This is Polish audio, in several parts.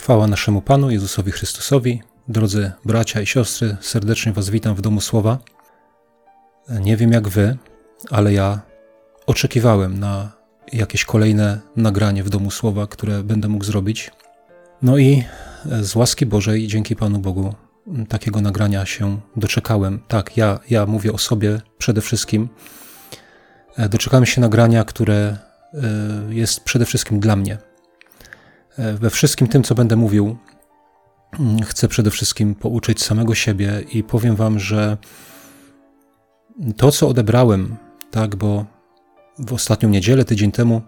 Chwała naszemu Panu Jezusowi Chrystusowi. Drodzy bracia i siostry, serdecznie Was witam w Domu Słowa. Nie wiem jak Wy, ale ja oczekiwałem na jakieś kolejne nagranie w Domu Słowa, które będę mógł zrobić. No i z łaski Bożej, dzięki Panu Bogu, takiego nagrania się doczekałem. Tak, ja, ja mówię o sobie przede wszystkim. Doczekałem się nagrania, które e, jest przede wszystkim dla mnie E, we wszystkim tym, co będę mówił, mm, chcę przede wszystkim pouczyć samego siebie i powiem Wam, że to, co odebrałem, tak, bo w ostatnią niedzielę, tydzień temu,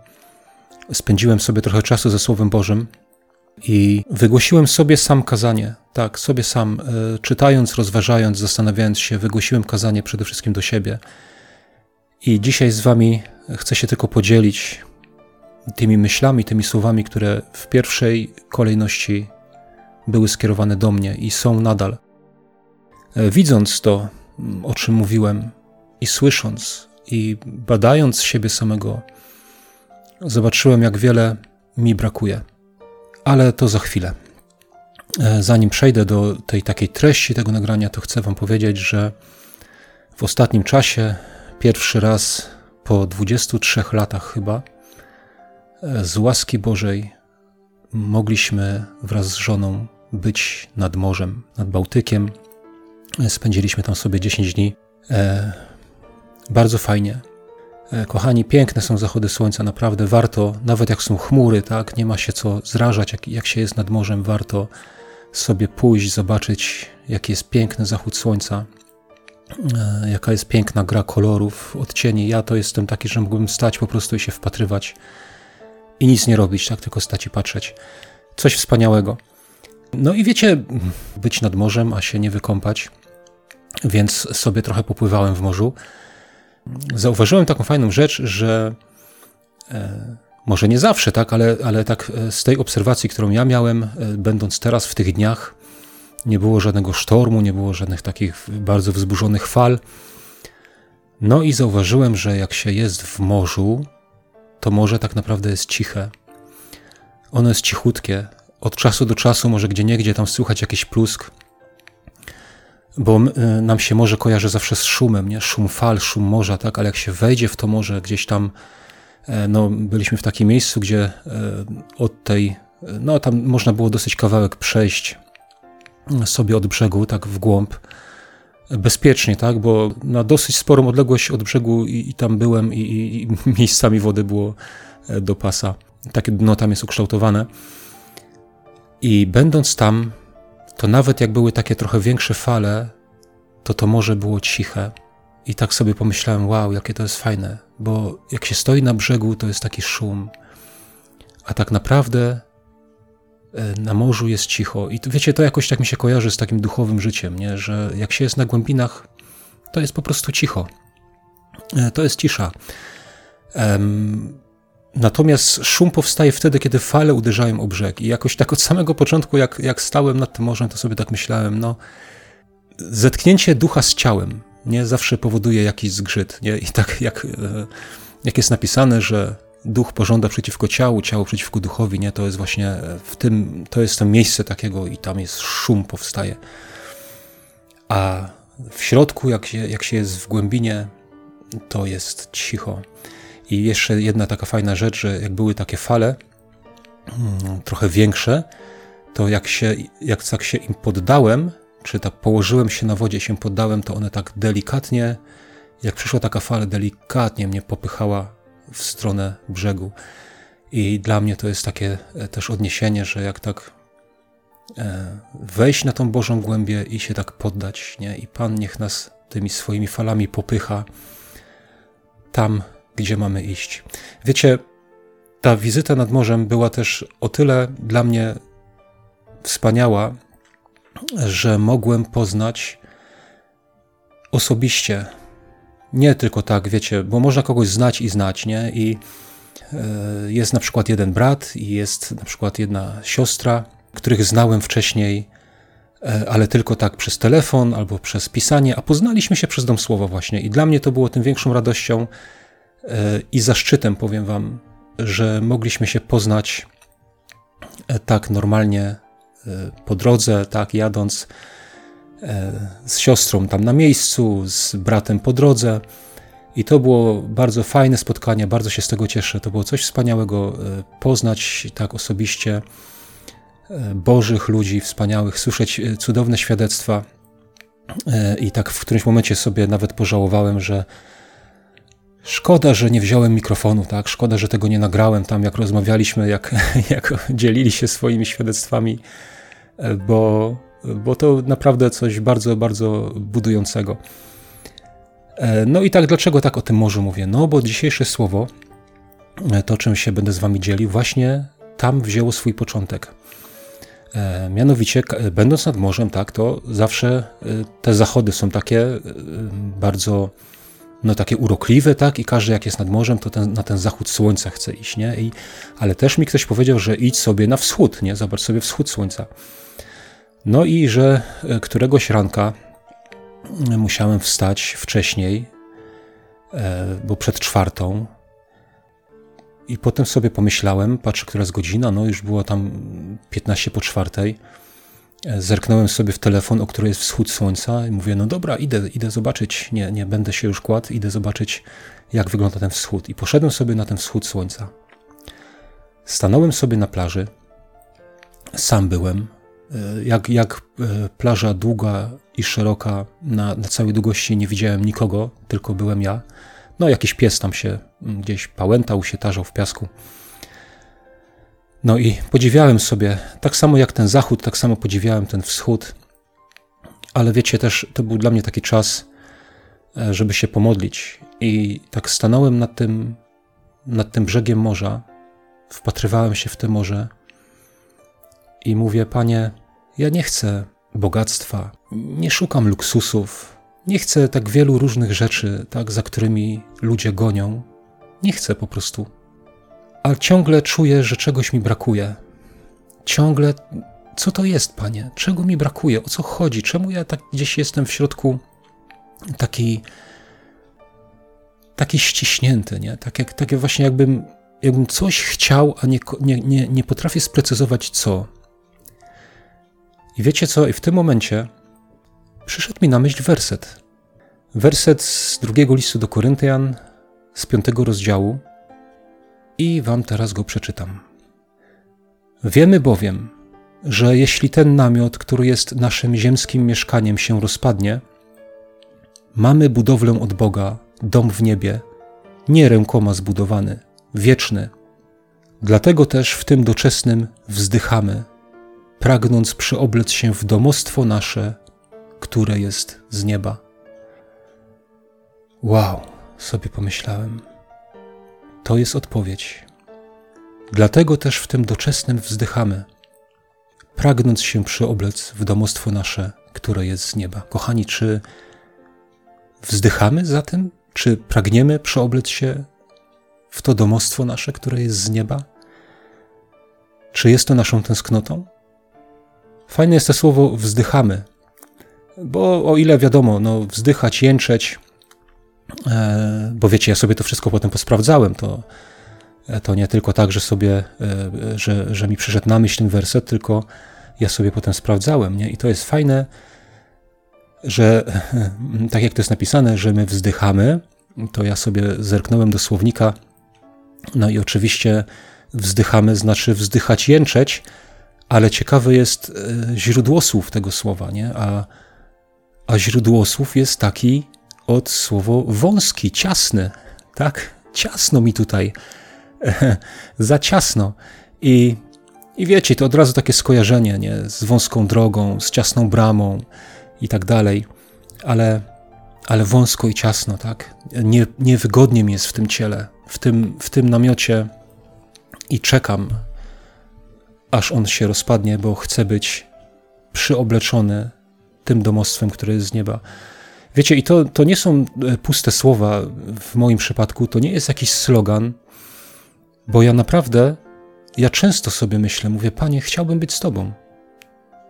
spędziłem sobie trochę czasu ze Słowem Bożym i wygłosiłem sobie sam kazanie, tak, sobie sam, e, czytając, rozważając, zastanawiając się, wygłosiłem kazanie przede wszystkim do siebie. I dzisiaj z Wami chcę się tylko podzielić tymi myślami, tymi słowami, które w pierwszej kolejności były skierowane do mnie i są nadal. E, widząc to, o czym mówiłem, i słysząc, i badając siebie samego, zobaczyłem, jak wiele mi brakuje. Ale to za chwilę. E, zanim przejdę do tej takiej treści tego nagrania, to chcę Wam powiedzieć, że w ostatnim czasie, pierwszy raz po 23 latach chyba, z łaski Bożej mogliśmy wraz z żoną być nad morzem, nad Bałtykiem. Spędziliśmy tam sobie 10 dni. E, bardzo fajnie. E, kochani, piękne są zachody słońca, naprawdę warto, nawet jak są chmury, tak, nie ma się co zrażać, jak, jak się jest nad morzem, warto sobie pójść, zobaczyć, jaki jest piękny zachód słońca, e, jaka jest piękna gra kolorów, odcieni. Ja to jestem taki, że mógłbym stać po prostu i się wpatrywać i nic nie robić, tak tylko stać i patrzeć. Coś wspaniałego. No i wiecie, być nad morzem, a się nie wykąpać, więc sobie trochę popływałem w morzu. Zauważyłem taką fajną rzecz, że e, może nie zawsze, tak, ale, ale tak e, z tej obserwacji, którą ja miałem, e, będąc teraz w tych dniach, nie było żadnego sztormu, nie było żadnych takich bardzo wzburzonych fal. No i zauważyłem, że jak się jest w morzu, to morze tak naprawdę jest ciche. Ono jest cichutkie. Od czasu do czasu może gdzie niegdzie tam słychać jakiś plusk, bo y, nam się morze kojarzy zawsze z szumem, nie? Szum fal, szum morza, tak? Ale jak się wejdzie w to morze gdzieś tam, e, no byliśmy w takim miejscu, gdzie e, od tej, no tam można było dosyć kawałek przejść sobie od brzegu, tak w głąb, bezpiecznie, tak? Bo na dosyć sporą odległość od brzegu i, i tam byłem i, i, miejscami wody było e, do pasa. Takie dno tam jest ukształtowane. I będąc tam, to nawet jak były takie trochę większe fale, to to morze było ciche. I tak sobie pomyślałem, wow, jakie to jest fajne, bo jak się stoi na brzegu, to jest taki szum, a tak naprawdę na morzu jest cicho. I wiecie, to jakoś tak mi się kojarzy z takim duchowym życiem, nie? że jak się jest na głębinach, to jest po prostu cicho. E, to jest cisza. Natomiast szum powstaje wtedy, kiedy fale uderzają o brzeg. I jakoś tak od samego początku, jak, jak stałem nad tym morzem, to sobie tak myślałem, no, zetknięcie ducha z ciałem nie zawsze powoduje jakiś zgrzyt. Nie? I tak jak, e, jak jest napisane, że duch pożąda przeciwko ciału, ciało przeciwko duchowi, nie? To jest właśnie w tym, to jest to miejsce takiego i tam jest szum powstaje. A w środku, jak się, jak się jest w głębinie, to jest cicho. I jeszcze jedna taka fajna rzecz, że jak były takie fale, hmm, trochę większe, to jak się, jak tak się im poddałem, czy tak położyłem się na wodzie się poddałem, to one tak delikatnie, jak przyszła taka fala, delikatnie mnie popychała w stronę brzegu. I dla mnie to jest takie e, też odniesienie, że jak tak e, wejść na tą Bożą głębię i się tak poddać, nie? I Pan niech nas tymi swoimi falami popycha tam, gdzie mamy iść. Wiecie, ta wizyta nad morzem była też o tyle dla mnie wspaniała, że mogłem poznać osobiście nie tylko tak, wiecie, bo można kogoś znać i znać, nie? I e, jest na przykład jeden brat i jest na przykład jedna siostra, których znałem wcześniej, e, ale tylko tak przez telefon albo przez pisanie, a poznaliśmy się przez Dom Słowa właśnie. I dla mnie to było tym większą radością e, i zaszczytem, powiem wam, że mogliśmy się poznać tak normalnie po drodze, tak, jadąc z siostrą tam na miejscu, z bratem po drodze. I to było bardzo fajne spotkanie, bardzo się z tego cieszę. To było coś wspaniałego poznać tak osobiście bożych ludzi wspaniałych, słyszeć cudowne świadectwa. I tak w którymś momencie sobie nawet pożałowałem, że Szkoda, że nie wziąłem mikrofonu, tak? Szkoda, że tego nie nagrałem tam, jak rozmawialiśmy, jak, jak dzielili się swoimi świadectwami, bo, bo to naprawdę coś bardzo, bardzo budującego. No i tak, dlaczego tak o tym morzu mówię? No, bo dzisiejsze słowo, to czym się będę z wami dzielił, właśnie tam wzięło swój początek. Mianowicie, będąc nad morzem, tak, to zawsze te zachody są takie bardzo no takie urokliwe, tak? I każdy jak jest nad morzem, to ten, na ten zachód słońca chce iść, nie? I, ale też mi ktoś powiedział, że idź sobie na wschód, nie? Zobacz sobie wschód słońca. No i że e, któregoś ranka e, musiałem wstać wcześniej, e, bo przed czwartą. I potem sobie pomyślałem, patrzę, która jest godzina, no już było tam 15 po czwartej. Zerknąłem sobie w telefon, o której jest wschód słońca i mówię, no dobra, idę, idę zobaczyć, nie, nie będę się już kładł, idę zobaczyć, jak wygląda ten wschód. I poszedłem sobie na ten wschód słońca. Stanąłem sobie na plaży, sam byłem, jak, jak e, plaża długa i szeroka, na, na całej długości nie widziałem nikogo, tylko byłem ja. No jakiś pies tam się gdzieś pałętał, się tarzał w piasku. No i podziwiałem sobie, tak samo jak ten zachód, tak samo podziwiałem ten wschód, ale wiecie, też to był dla mnie taki czas, e, żeby się pomodlić. I tak stanąłem nad tym, nad tym brzegiem morza, wpatrywałem się w to morze i mówię, Panie, ja nie chcę bogactwa, nie szukam luksusów, nie chcę tak wielu różnych rzeczy, tak, za którymi ludzie gonią. Nie chcę po prostu a ciągle czuję, że czegoś mi brakuje. Ciągle, co to jest, panie? Czego mi brakuje? O co chodzi? Czemu ja tak gdzieś jestem w środku taki, taki ściśnięty, nie? Tak jak, takie właśnie jakbym, jakbym coś chciał, a nie, nie, nie, nie potrafię sprecyzować co. I wiecie co? I w tym momencie przyszedł mi na myśl werset. Werset z drugiego listu do Koryntian, z piątego rozdziału, i wam teraz go przeczytam. Wiemy bowiem, że jeśli ten namiot, który jest naszym ziemskim mieszkaniem, się rozpadnie, mamy budowlę od Boga, dom w niebie, nie rękoma zbudowany, wieczny. Dlatego też w tym doczesnym wzdychamy, pragnąc przyoblec się w domostwo nasze, które jest z nieba. Wow, sobie pomyślałem. To jest odpowiedź. Dlatego też w tym doczesnym wzdychamy, pragnąc się przyoblec w domostwo nasze, które jest z nieba. Kochani, czy wzdychamy za tym? Czy pragniemy przyoblec się w to domostwo nasze, które jest z nieba? Czy jest to naszą tęsknotą? Fajne jest to słowo wzdychamy, bo o ile wiadomo, no, wzdychać, jęczeć, E, bo wiecie, ja sobie to wszystko potem posprawdzałem. To, e, to nie tylko tak, że sobie, e, że, że mi przyszedł na myśl ten werset, tylko ja sobie potem sprawdzałem. Nie? I to jest fajne, że tak jak to jest napisane, że my wzdychamy, to ja sobie zerknąłem do słownika. No i oczywiście wzdychamy znaczy wzdychać, jęczeć, ale ciekawe jest źródło słów tego słowa, nie? A, a źródło słów jest taki, od słowo wąski, ciasny. Tak, ciasno mi tutaj, za ciasno. I, I wiecie, to od razu takie skojarzenie nie? z wąską drogą, z ciasną bramą i tak dalej. Ale, ale wąsko i ciasno, tak? Nie, niewygodnie mi jest w tym ciele, w tym, w tym namiocie i czekam, aż on się rozpadnie, bo chcę być przyobleczony tym domostwem, które jest z nieba. Wiecie, i to, to nie są e, puste słowa w moim przypadku, to nie jest jakiś slogan, bo ja naprawdę, ja często sobie myślę, mówię, Panie, chciałbym być z Tobą.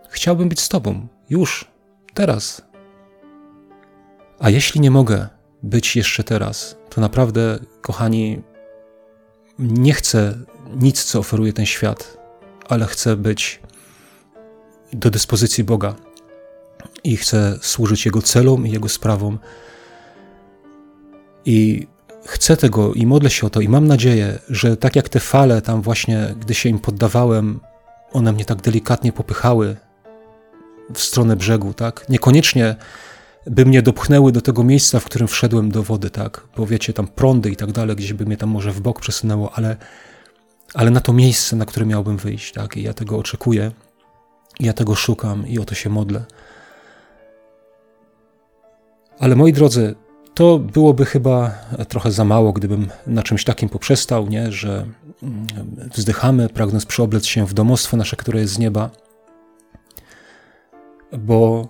Chciałbym być z Tobą, już, teraz. A jeśli nie mogę być jeszcze teraz, to naprawdę, kochani, nie chcę nic, co oferuje ten świat, ale chcę być do dyspozycji Boga i chcę służyć Jego celom i Jego sprawom. I chcę tego i modlę się o to i mam nadzieję, że tak jak te fale tam właśnie, gdy się im poddawałem, one mnie tak delikatnie popychały w stronę brzegu, tak? Niekoniecznie by mnie dopchnęły do tego miejsca, w którym wszedłem do wody, tak? Bo wiecie, tam prądy i tak dalej, gdzieś by mnie tam może w bok przesunęło, ale, ale na to miejsce, na które miałbym wyjść, tak? I ja tego oczekuję, ja tego szukam i o to się modlę. Ale moi drodzy, to byłoby chyba trochę za mało, gdybym na czymś takim poprzestał, nie? że mm, wzdychamy, pragnąc przyoblec się w domostwo nasze, które jest z nieba. Bo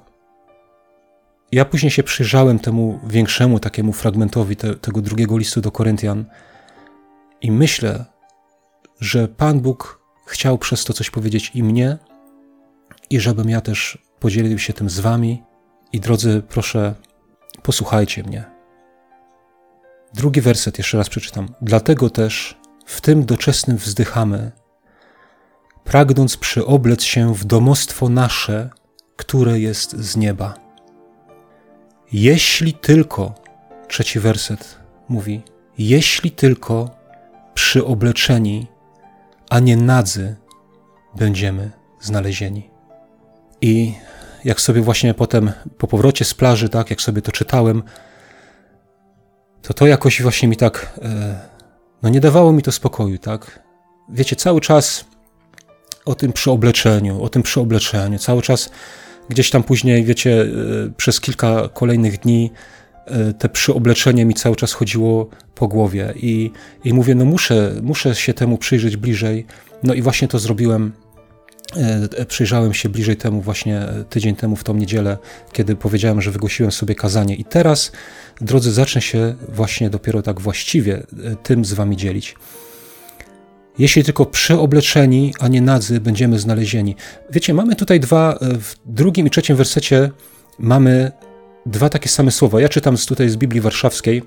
ja później się przyjrzałem temu większemu takiemu fragmentowi te, tego drugiego listu do Koryntian i myślę, że Pan Bóg chciał przez to coś powiedzieć i mnie, i żebym ja też podzielił się tym z Wami. I drodzy, proszę, posłuchajcie mnie. Drugi werset jeszcze raz przeczytam. Dlatego też w tym doczesnym wzdychamy, pragnąc przyoblec się w domostwo nasze, które jest z nieba. Jeśli tylko, trzeci werset mówi, jeśli tylko przyobleczeni, a nie nadzy będziemy znalezieni. I jak sobie właśnie potem po powrocie z plaży, tak, jak sobie to czytałem, to to jakoś właśnie mi tak, e, no nie dawało mi to spokoju, tak. Wiecie, cały czas o tym przyobleczeniu, o tym przyobleczeniu, cały czas gdzieś tam później, wiecie, e, przez kilka kolejnych dni te przyobleczenie mi cały czas chodziło po głowie i, i mówię, no muszę, muszę się temu przyjrzeć bliżej, no i właśnie to zrobiłem E, przyjrzałem się bliżej temu właśnie e, tydzień temu w tą niedzielę, kiedy powiedziałem, że wygłosiłem sobie kazanie. I teraz, drodzy, zacznę się właśnie dopiero tak właściwie e, tym z wami dzielić. Jeśli tylko przyobleczeni, a nie nadzy, będziemy znalezieni. Wiecie, mamy tutaj dwa, w drugim i trzecim wersecie mamy dwa takie same słowa. Ja czytam tutaj z Biblii Warszawskiej,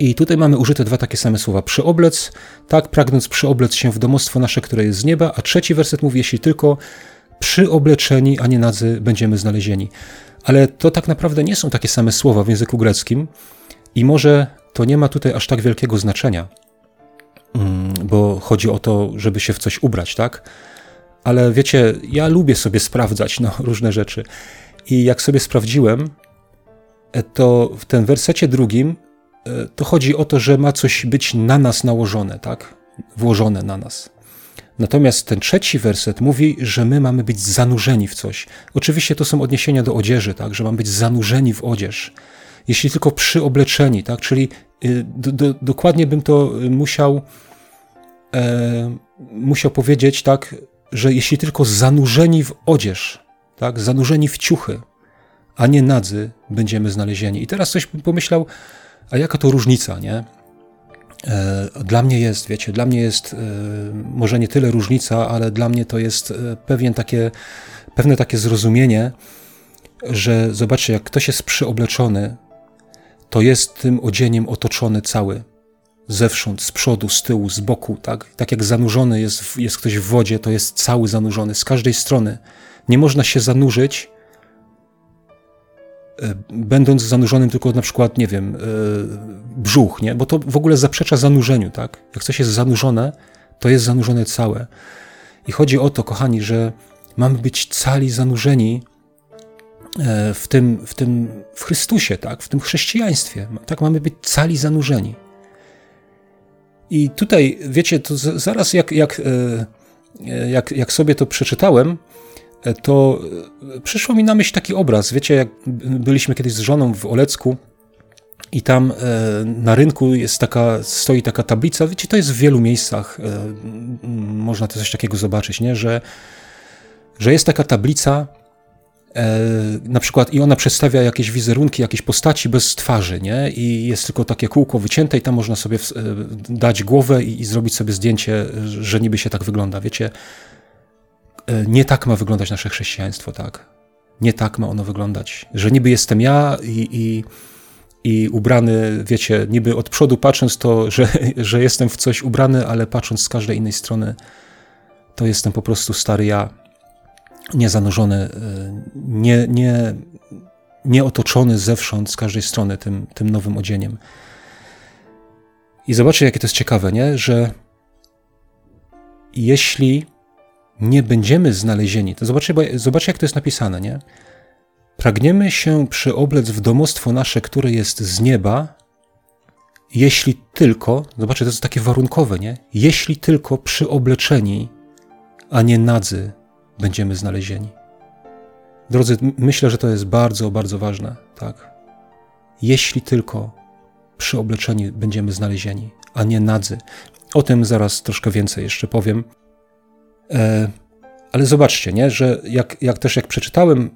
i tutaj mamy użyte dwa takie same słowa. Przyoblec, tak, pragnąc przyoblec się w domostwo nasze, które jest z nieba, a trzeci werset mówi, jeśli tylko przyobleczeni, a nie nadzy będziemy znalezieni. Ale to tak naprawdę nie są takie same słowa w języku greckim i może to nie ma tutaj aż tak wielkiego znaczenia, mm, bo chodzi o to, żeby się w coś ubrać, tak? Ale wiecie, ja lubię sobie sprawdzać no, różne rzeczy. I jak sobie sprawdziłem, to w tym wersecie drugim E, to chodzi o to, że ma coś być na nas nałożone, tak? Włożone na nas. Natomiast ten trzeci werset mówi, że my mamy być zanurzeni w coś. Oczywiście to są odniesienia do odzieży, tak? Że mamy być zanurzeni w odzież. Jeśli tylko przyobleczeni, tak? Czyli y, do, do, dokładnie bym to musiał, e, musiał powiedzieć, tak? Że jeśli tylko zanurzeni w odzież, tak? Zanurzeni w ciuchy, a nie nadzy będziemy znalezieni. I teraz bym pomyślał, a jaka to różnica, nie? E, dla mnie jest, wiecie, dla mnie jest e, może nie tyle różnica, ale dla mnie to jest e, pewien takie, pewne takie zrozumienie, że zobaczcie, jak ktoś jest przyobleczony, to jest tym odzieniem otoczony cały. Zewsząd, z przodu, z tyłu, z boku, tak? Tak jak zanurzony jest, jest ktoś w wodzie, to jest cały zanurzony, z każdej strony. Nie można się zanurzyć będąc zanurzonym tylko na przykład, nie wiem, e, brzuch, nie? Bo to w ogóle zaprzecza zanurzeniu, tak? Jak coś jest zanurzone, to jest zanurzone całe. I chodzi o to, kochani, że mamy być cali zanurzeni e, w tym, w tym, w Chrystusie, tak? W tym chrześcijaństwie. Tak, mamy być cali zanurzeni. I tutaj, wiecie, to zaraz jak, jak, jak, jak sobie to przeczytałem, to e, przyszło mi na myśl taki obraz. Wiecie, jak byliśmy kiedyś z żoną w Olecku i tam e, na rynku jest taka, stoi taka tablica. Wiecie, to jest w wielu miejscach, e, można to coś takiego zobaczyć, nie? Że, że jest taka tablica, na przykład i ona przedstawia jakieś wizerunki, jakieś postaci bez twarzy, nie? I jest tylko takie kółko wycięte i tam można sobie dać głowę i, i zrobić sobie zdjęcie, że niby się tak wygląda, wiecie? E, nie tak ma wyglądać nasze chrześcijaństwo, tak? Nie tak ma ono wyglądać. Że niby jestem ja i, i, i ubrany, wiecie, niby od przodu patrząc to, że, że jestem w coś ubrany, ale patrząc z każdej innej strony, to jestem po prostu stary ja. nie zanurzony, e, nie, nie, nie otoczony zewsząd, z każdej strony tym, tym nowym odzieniem. I zobaczcie, jakie to jest ciekawe, nie? że jeśli nie będziemy znalezieni, to zobaczcie, zobaczcie jak to jest napisane, nie? Pragniemy się przyoblec w domostwo nasze, które jest z nieba, jeśli tylko, zobaczcie, to jest takie warunkowe, nie? Jeśli tylko przyobleczeni, a nie nadzy będziemy znalezieni. Drodzy, myślę, że to jest bardzo, bardzo ważne, tak? Jeśli tylko przyobleczeni będziemy znalezieni, a nie nadzy. O tym zaraz troszkę więcej jeszcze powiem. E, ale zobaczcie, nie, że jak, jak też jak przeczytałem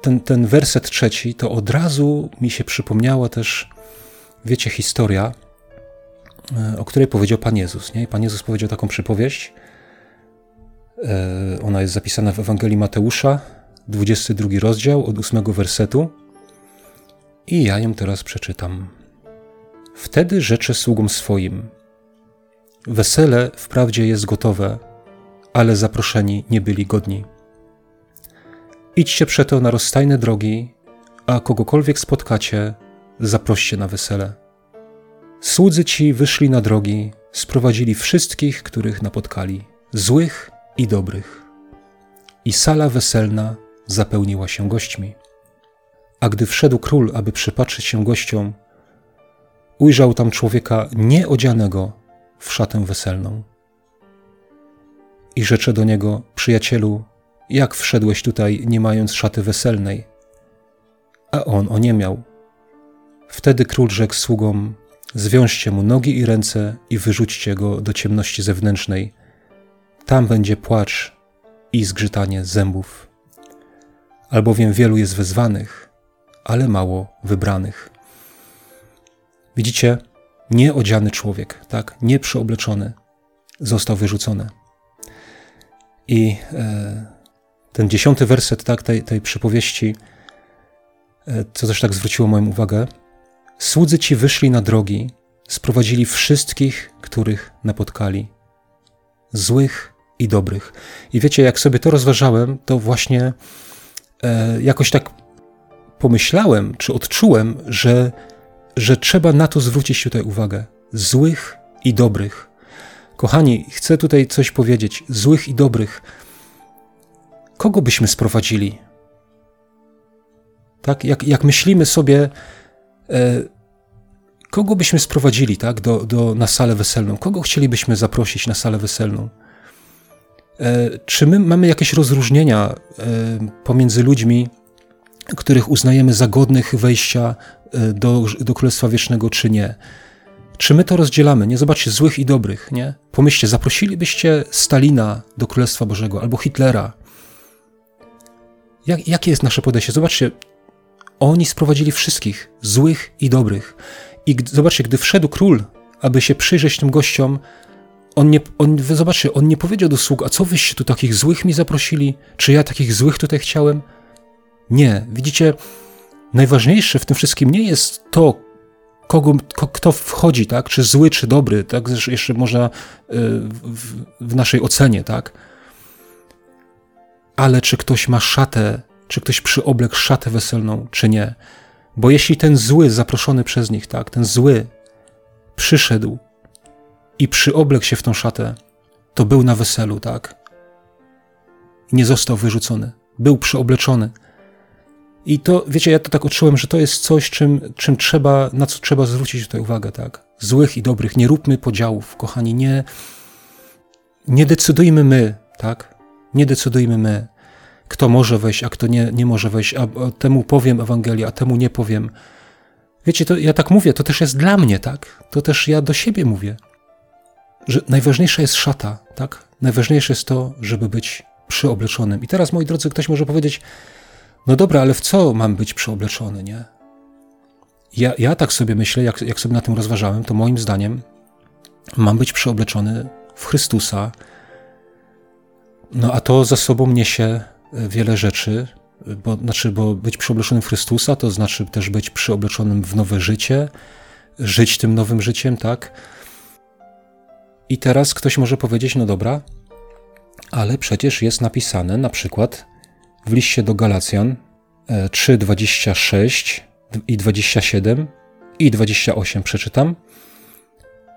ten, ten werset trzeci, to od razu mi się przypomniała też, wiecie, historia, e, o której powiedział Pan Jezus. Nie? Pan Jezus powiedział taką przypowieść. E, ona jest zapisana w Ewangelii Mateusza, 22 rozdział od 8 wersetu. I ja ją teraz przeczytam. Wtedy rzeczę sługom swoim: Wesele wprawdzie jest gotowe, ale zaproszeni nie byli godni. Idźcie przeto na rozstajne drogi, a kogokolwiek spotkacie, zaproście na wesele. Słudzy ci wyszli na drogi, sprowadzili wszystkich, których napotkali, złych i dobrych. I sala weselna zapełniła się gośćmi. A gdy wszedł król, aby przypatrzyć się gościom, ujrzał tam człowieka nieodzianego w szatę weselną. I rzecze do niego, przyjacielu, jak wszedłeś tutaj, nie mając szaty weselnej? A on o nie miał. Wtedy król rzekł sługom: Zwiążcie mu nogi i ręce i wyrzućcie go do ciemności zewnętrznej. Tam będzie płacz i zgrzytanie zębów. Albowiem wielu jest wezwanych, ale mało wybranych. Widzicie, nieodziany człowiek, tak, nieprzeobleczony, został wyrzucony. I e, ten dziesiąty werset tak, tej, tej przypowieści, e, co też tak zwróciło moją uwagę. Słudzy ci wyszli na drogi, sprowadzili wszystkich, których napotkali, złych i dobrych. I wiecie, jak sobie to rozważałem, to właśnie e, jakoś tak pomyślałem, czy odczułem, że że trzeba na to zwrócić tutaj uwagę. Złych i dobrych. Kochani, chcę tutaj coś powiedzieć. Złych i dobrych. Kogo byśmy sprowadzili? Tak, jak, jak myślimy sobie, e, kogo byśmy sprowadzili tak, do, do, na salę weselną? Kogo chcielibyśmy zaprosić na salę weselną? E, czy my mamy jakieś rozróżnienia e, pomiędzy ludźmi, których uznajemy za godnych wejścia e, do, do Królestwa Wiecznego, czy nie. Czy my to rozdzielamy? Nie zobaczcie złych i dobrych, nie? Pomyślcie, zaprosilibyście Stalina do Królestwa Bożego albo Hitlera. Jak, jakie jest nasze podejście? Zobaczcie, oni sprowadzili wszystkich, złych i dobrych. I zobaczcie, gdy wszedł król, aby się przyjrzeć tym gościom, on nie, on, zobaczcie, on nie powiedział do sług, a co wyście tu takich złych mi zaprosili? Czy ja takich złych tutaj chciałem? Nie. Widzicie, najważniejsze w tym wszystkim nie jest to, kogo, kto wchodzi, tak? Czy zły, czy dobry, tak? Jeszcze można y, w, w naszej ocenie, tak? Ale czy ktoś ma szatę, czy ktoś przyoblekł szatę weselną, czy nie? Bo jeśli ten zły zaproszony przez nich, tak? Ten zły przyszedł i przyoblekł się w tą szatę, to był na weselu, tak? Nie został wyrzucony. Był przyobleczony. I to, wiecie, ja to tak odczułem, że to jest coś, czym, czym trzeba, na co trzeba zwrócić tutaj uwagę, tak? Złych i dobrych, nie róbmy podziałów, kochani, nie, nie decydujmy my, tak? Nie decydujmy my, kto może wejść, a kto nie, nie może wejść, a, a temu powiem Ewangelię, a temu nie powiem. Wiecie, to ja tak mówię, to też jest dla mnie, tak? To też ja do siebie mówię, że najważniejsza jest szata, tak? Najważniejsze jest to, żeby być przyobleczonym. I teraz, moi drodzy, ktoś może powiedzieć, no dobra, ale w co mam być przeobleczony, nie? Ja, ja tak sobie myślę, jak, jak sobie na tym rozważałem, to moim zdaniem mam być przeobleczony w Chrystusa. No a to za sobą niesie e, wiele rzeczy, bo, znaczy, bo być przeobleczonym w Chrystusa to znaczy też być przeobleczonym w nowe życie, żyć tym nowym życiem, tak? I teraz ktoś może powiedzieć, no dobra, Ale przecież jest napisane na przykład w liście do Galacjan 3, 26 i 27 i 28 przeczytam.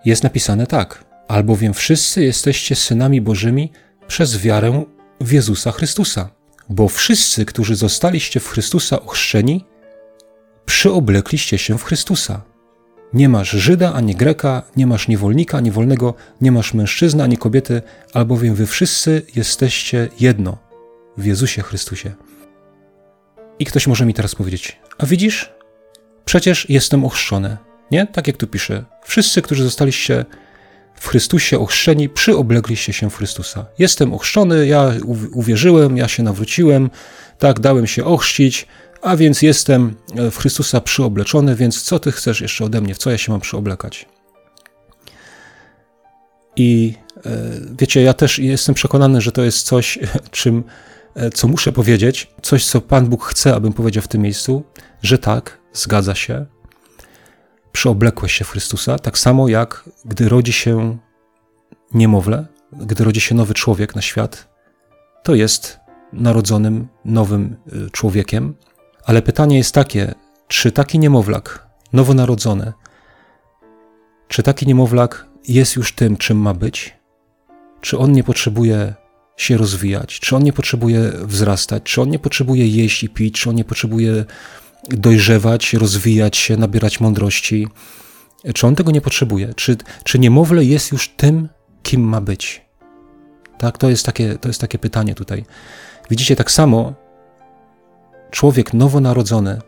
Jest napisane tak: Albowiem wszyscy jesteście synami Bożymi przez wiarę w Jezusa Chrystusa. Bo wszyscy, którzy zostaliście w Chrystusa ochrzczeni, przyoblekliście się w Chrystusa. Nie masz Żyda ani Greka, nie masz niewolnika ani wolnego, nie masz mężczyzny ani kobiety, albowiem wy wszyscy jesteście jedno w Jezusie Chrystusie. I ktoś może mi teraz powiedzieć: A widzisz, przecież jestem ochrzczony. Nie? Tak jak tu pisze. Wszyscy, którzy zostaliście w Chrystusie ochrzczeni, przyoblegliście się w Chrystusa. Jestem ochrzczony, ja uwierzyłem, ja się nawróciłem, tak, dałem się ochrzcić, a więc jestem e, w Chrystusa przyobleczony, więc co ty chcesz jeszcze ode mnie, w co ja się mam przyoblekać? I e, wiecie, ja też jestem przekonany, że to jest coś, czym, co muszę powiedzieć, coś, co Pan Bóg chce, abym powiedział w tym miejscu, że tak, zgadza się, przyoblekłeś się w Chrystusa, tak samo jak gdy rodzi się niemowlę, gdy rodzi się nowy człowiek na świat, to jest narodzonym nowym y, człowiekiem. Ale pytanie jest takie, czy taki niemowlak, nowonarodzony, czy taki niemowlak jest już tym, czym ma być? Czy on nie potrzebuje się rozwijać? Czy on nie potrzebuje wzrastać? Czy on nie potrzebuje jeść i pić? Czy on nie potrzebuje dojrzewać, rozwijać się, nabierać mądrości. Czy on tego nie potrzebuje? Czy, czy niemowlę jest już tym, kim ma być? Tak, to jest, takie, to jest takie pytanie tutaj. Widzicie, tak samo człowiek nowonarodzony,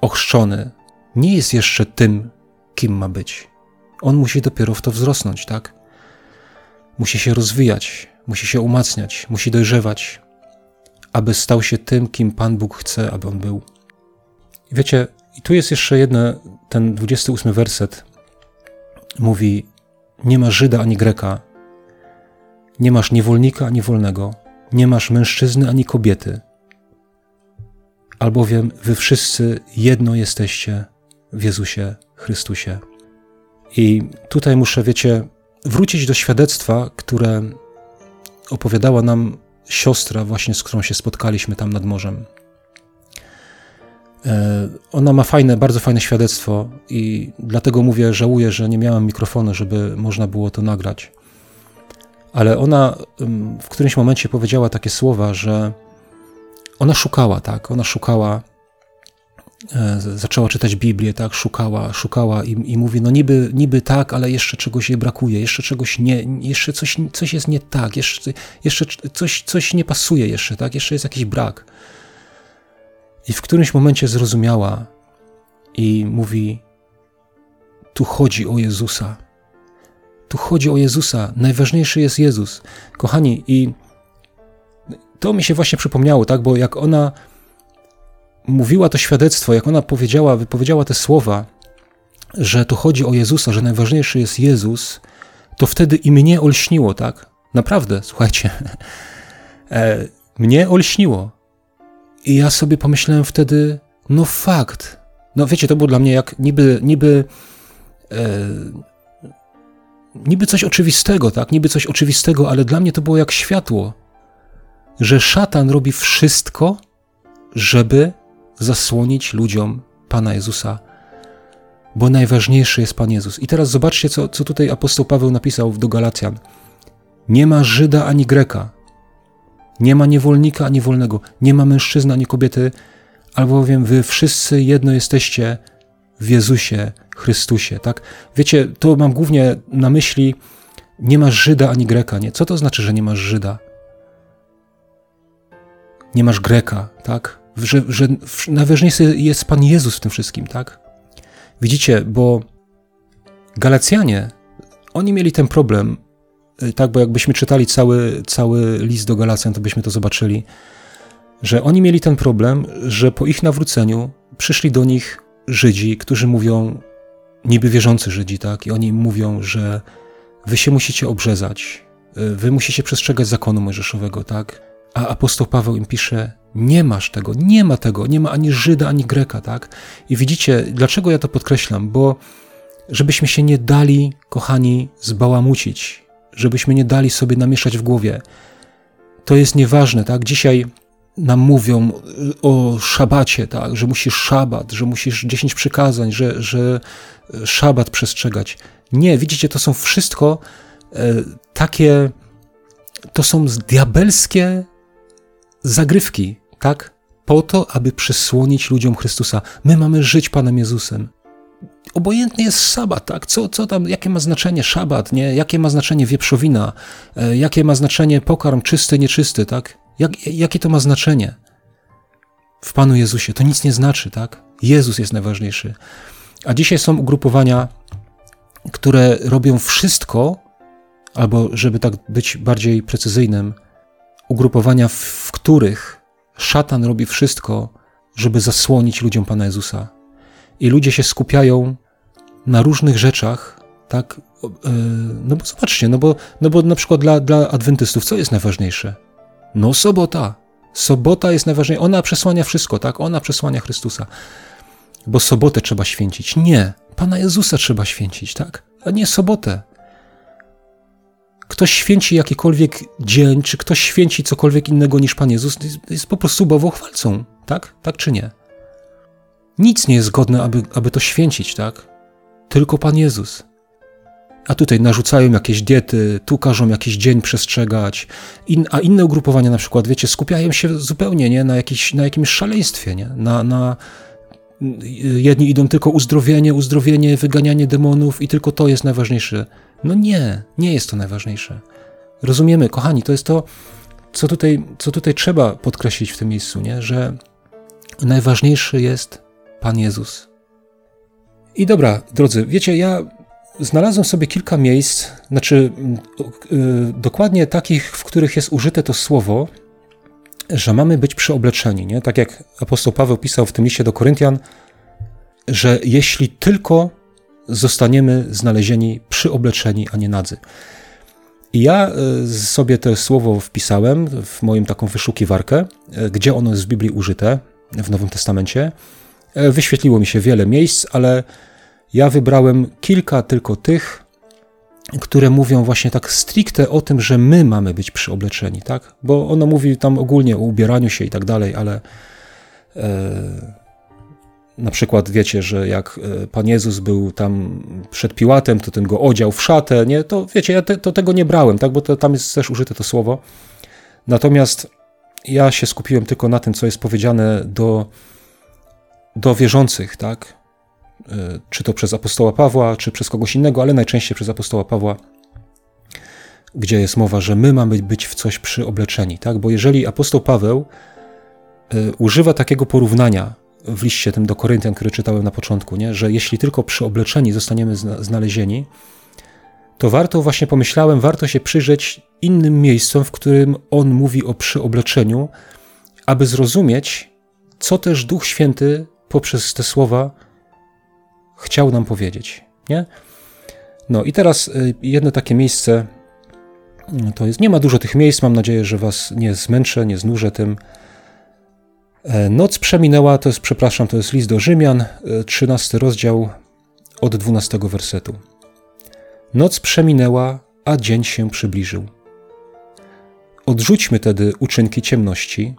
ochrzczony, nie jest jeszcze tym, kim ma być. On musi dopiero w to wzrosnąć, tak? Musi się rozwijać, musi się umacniać, musi dojrzewać, aby stał się tym, kim Pan Bóg chce, aby on był. Wiecie, i tu jest jeszcze jedno, ten 28 werset mówi: Nie ma Żyda ani Greka, nie masz niewolnika ani wolnego, nie masz mężczyzny ani kobiety, albowiem wy wszyscy jedno jesteście w Jezusie Chrystusie. I tutaj muszę, wiecie, wrócić do świadectwa, które opowiadała nam siostra, właśnie z którą się spotkaliśmy tam nad morzem. E, ona ma fajne, bardzo fajne świadectwo i dlatego mówię, żałuję, że nie miałem mikrofonu, żeby można było to nagrać. Ale ona w którymś momencie powiedziała takie słowa, że ona szukała, tak, ona szukała, zaczęła czytać Biblię, tak, szukała, szukała i, i mówi, no niby, niby tak, ale jeszcze czegoś jej brakuje, jeszcze czegoś nie, jeszcze coś, coś jest nie tak, jeszcze, jeszcze coś, coś nie pasuje jeszcze, tak, jeszcze jest jakiś brak. I w którymś momencie zrozumiała i mówi: Tu chodzi o Jezusa. Tu chodzi o Jezusa. Najważniejszy jest Jezus. Kochani, i to mi się właśnie przypomniało, tak, bo jak ona mówiła to świadectwo, jak ona powiedziała, wypowiedziała te słowa, że tu chodzi o Jezusa, że najważniejszy jest Jezus, to wtedy i mnie olśniło, tak? Naprawdę, słuchajcie. E, mnie olśniło. I ja sobie pomyślałem wtedy, no fakt. No wiecie, to było dla mnie jak niby, niby, e, niby coś oczywistego, tak? Niby coś oczywistego, ale dla mnie to było jak światło, że szatan robi wszystko, żeby zasłonić ludziom Pana Jezusa, bo najważniejszy jest Pan Jezus. I teraz zobaczcie, co, co tutaj apostoł Paweł napisał do Galacjan. Nie ma Żyda ani Greka, nie ma niewolnika ani wolnego, nie ma mężczyzny ani kobiety, albowiem wy wszyscy jedno jesteście w Jezusie Chrystusie, tak? Wiecie, to mam głównie na myśli, nie masz Żyda ani Greka, nie? Co to znaczy, że nie masz Żyda? Nie masz Greka, tak? Że, że najważniejszy jest Pan Jezus w tym wszystkim, tak? Widzicie, bo Galacjanie, oni mieli ten problem, Y, tak, bo jakbyśmy czytali cały, cały list do Galacjan, to byśmy to zobaczyli, że oni mieli ten problem, że po ich nawróceniu przyszli do nich Żydzi, którzy mówią, niby wierzący Żydzi, tak, i oni mówią, że wy się musicie obrzezać, y, wy musicie przestrzegać zakonu mojżeszowego, tak, a apostoł Paweł im pisze, nie masz tego, nie ma tego, nie ma ani Żyda, ani Greka, tak, i widzicie, dlaczego ja to podkreślam, bo żebyśmy się nie dali, kochani, zbałamucić, żebyśmy nie dali sobie namieszać w głowie, to jest nieważne, tak? Dzisiaj nam mówią o szabacie, tak? Że musisz szabat, że musisz dziesięć przykazań, że, że szabat przestrzegać. Nie, widzicie, to są wszystko e, takie, to są diabelskie zagrywki, tak? Po to, aby przysłonić ludziom Chrystusa. My mamy żyć Panem Jezusem. Obojętny jest szabat, tak? Co, co tam, jakie ma znaczenie szabat, nie? Jakie ma znaczenie wieprzowina? E, jakie ma znaczenie pokarm czysty, nieczysty, tak? Jak, jakie to ma znaczenie? W Panu Jezusie to nic nie znaczy, tak? Jezus jest najważniejszy. A dzisiaj są ugrupowania, które robią wszystko, albo żeby tak być bardziej precyzyjnym, ugrupowania, w których szatan robi wszystko, żeby zasłonić ludziom Pana Jezusa. I ludzie się skupiają na różnych rzeczach, tak? E, no bo zobaczcie, no bo, no bo na przykład dla, dla adwentystów co jest najważniejsze? No sobota. Sobota jest najważniejsza. Ona przesłania wszystko, tak? Ona przesłania Chrystusa. Bo sobotę trzeba święcić. Nie. Pana Jezusa trzeba święcić, tak? A nie sobotę. Ktoś święci jakikolwiek dzień, czy ktoś święci cokolwiek innego niż Pan Jezus, jest po prostu bałwochwalcą, tak? Tak czy nie? Nic nie jest godne, aby, aby to święcić, tak? Tylko Pan Jezus. A tutaj narzucają jakieś diety, tu każą jakiś dzień przestrzegać, in, a inne ugrupowania na przykład, wiecie, skupiają się zupełnie nie, na, jakiś, na jakimś szaleństwie, nie? Na, na, jedni idą tylko uzdrowienie, uzdrowienie, wyganianie demonów i tylko to jest najważniejsze. No nie, nie jest to najważniejsze. Rozumiemy, kochani, to jest to, co tutaj, co tutaj trzeba podkreślić w tym miejscu, nie? że najważniejszy jest Pan Jezus. I dobra, drodzy, wiecie, ja znalazłem sobie kilka miejsc, znaczy yy, dokładnie takich, w których jest użyte to słowo, że mamy być przyobleczeni, nie? Tak jak apostoł Paweł pisał w tym liście do Koryntian, że jeśli tylko zostaniemy znalezieni przyobleczeni, a nie nadzy. I ja e, sobie to słowo wpisałem w moją taką wyszukiwarkę, e, gdzie ono jest w Biblii użyte, w Nowym Testamencie. E, wyświetliło mi się wiele miejsc, ale ja wybrałem kilka tylko tych, które mówią właśnie tak stricte o tym, że my mamy być przyobleczeni, tak? Bo ono mówi tam ogólnie o ubieraniu się i tak dalej, ale e, na przykład wiecie, że jak e, Pan Jezus był tam przed Piłatem, to ten go odział w szatę, nie? To wiecie, ja te, to tego nie brałem, tak? Bo to, tam jest też użyte to słowo. Natomiast ja się skupiłem tylko na tym, co jest powiedziane do, do wierzących, tak? E, czy to przez apostoła Pawła, czy przez kogoś innego, ale najczęściej przez apostoła Pawła, gdzie jest mowa, że my mamy być w coś przyobleczeni, tak? Bo jeżeli apostoł Paweł e, używa takiego porównania w liście tym do Koryntian, który czytałem na początku, nie? że jeśli tylko przyobleczeni zostaniemy znalezieni, to warto, właśnie pomyślałem, warto się przyjrzeć innym miejscom, w którym on mówi o przyobleczeniu, aby zrozumieć, co też Duch Święty poprzez te słowa chciał nam powiedzieć. Nie? No i teraz y, jedno takie miejsce, to jest, nie ma dużo tych miejsc, mam nadzieję, że was nie zmęczę, nie znużę tym. E, noc przeminęła, to jest, przepraszam, to jest list do Rzymian, 13 e, rozdział od 12 wersetu. Noc przeminęła, a dzień się przybliżył. Odrzućmy tedy uczynki ciemności,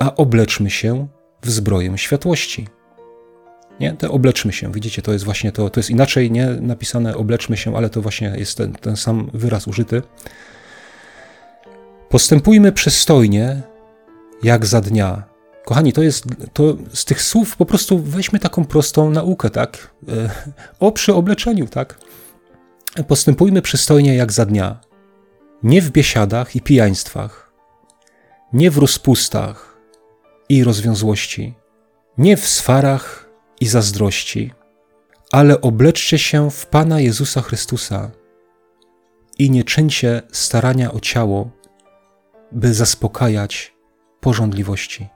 a obleczmy się w zbroję światłości. Nie? Te obleczmy się, widzicie, to jest właśnie to, to jest inaczej nie napisane obleczmy się, ale to właśnie jest ten, ten sam wyraz użyty. Postępujmy przystojnie, jak za dnia. Kochani, to jest to z tych słów po prostu weźmy taką prostą naukę, tak? E, o przyobleczeniu, tak? Postępujmy przystojnie jak za dnia. Nie w biesiadach i pijaństwach, nie w rozpustach i rozwiązłości, nie w swarach i zazdrości, ale obleczcie się w Pana Jezusa Chrystusa i nie czyńcie starania o ciało, by zaspokajać porządliwości.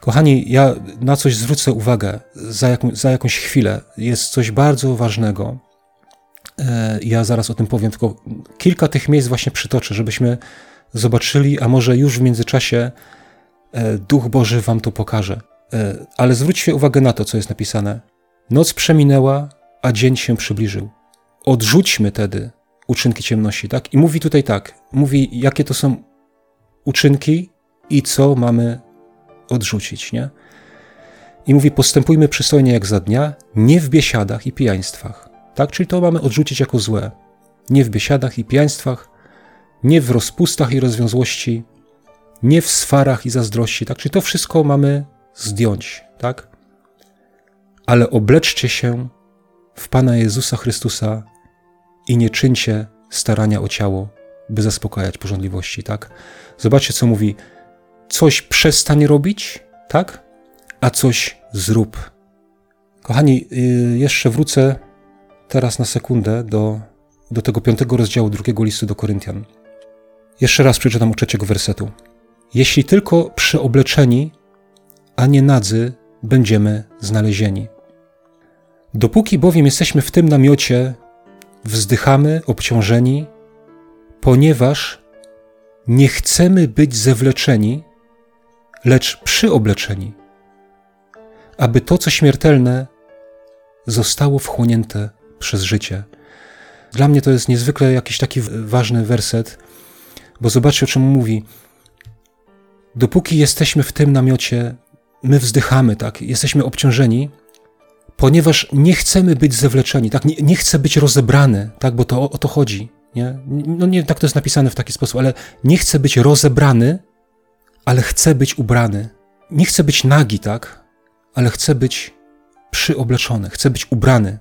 Kochani, ja na coś zwrócę uwagę za, za jakąś chwilę. Jest coś bardzo ważnego. E, ja zaraz o tym powiem, tylko kilka tych miejsc właśnie przytoczę, żebyśmy zobaczyli, a może już w międzyczasie e, Duch Boży Wam to pokaże. E, ale zwróćcie uwagę na to, co jest napisane. Noc przeminęła, a dzień się przybliżył. Odrzućmy tedy uczynki ciemności, tak? I mówi tutaj tak, mówi jakie to są uczynki i co mamy odrzucić, nie? I mówi postępujmy przystojnie jak za dnia, nie w biesiadach i pijaństwach, tak? Czyli to mamy odrzucić jako złe. Nie w biesiadach i pijaństwach, nie w rozpustach i rozwiązłości, nie w swarach i zazdrości, tak? Czyli to wszystko mamy zdjąć, tak? Ale obleczcie się w Pana Jezusa Chrystusa i nie czyńcie starania o ciało, by zaspokajać porządliwości, tak? Zobaczcie, co mówi. Coś przestań robić, tak? A coś zrób. Kochani, y, jeszcze wrócę teraz na sekundę do, do tego piątego rozdziału drugiego listu do Koryntian. Jeszcze raz przeczytam od trzeciego wersetu. Jeśli tylko przyobleczeni, a nie nadzy, będziemy znalezieni. Dopóki bowiem jesteśmy w tym namiocie, wzdychamy obciążeni, ponieważ nie chcemy być zewleczeni, lecz przyobleczeni, aby to, co śmiertelne, zostało wchłonięte przez życie. Dla mnie to jest niezwykle jakiś taki ważny werset, bo zobaczcie, o czym mówi. Dopóki jesteśmy w tym namiocie, my wzdychamy, tak, jesteśmy obciążeni, ponieważ nie chcemy być zewleczeni, tak, nie, nie chcę być rozebrany, tak, bo to o, o to chodzi, nie? No nie tak to jest napisane w taki sposób, ale nie chcę być rozebrany, ale chcę być ubrany. Nie chcę być nagi, tak, ale chcę być przyobleczony, chcę być ubrany,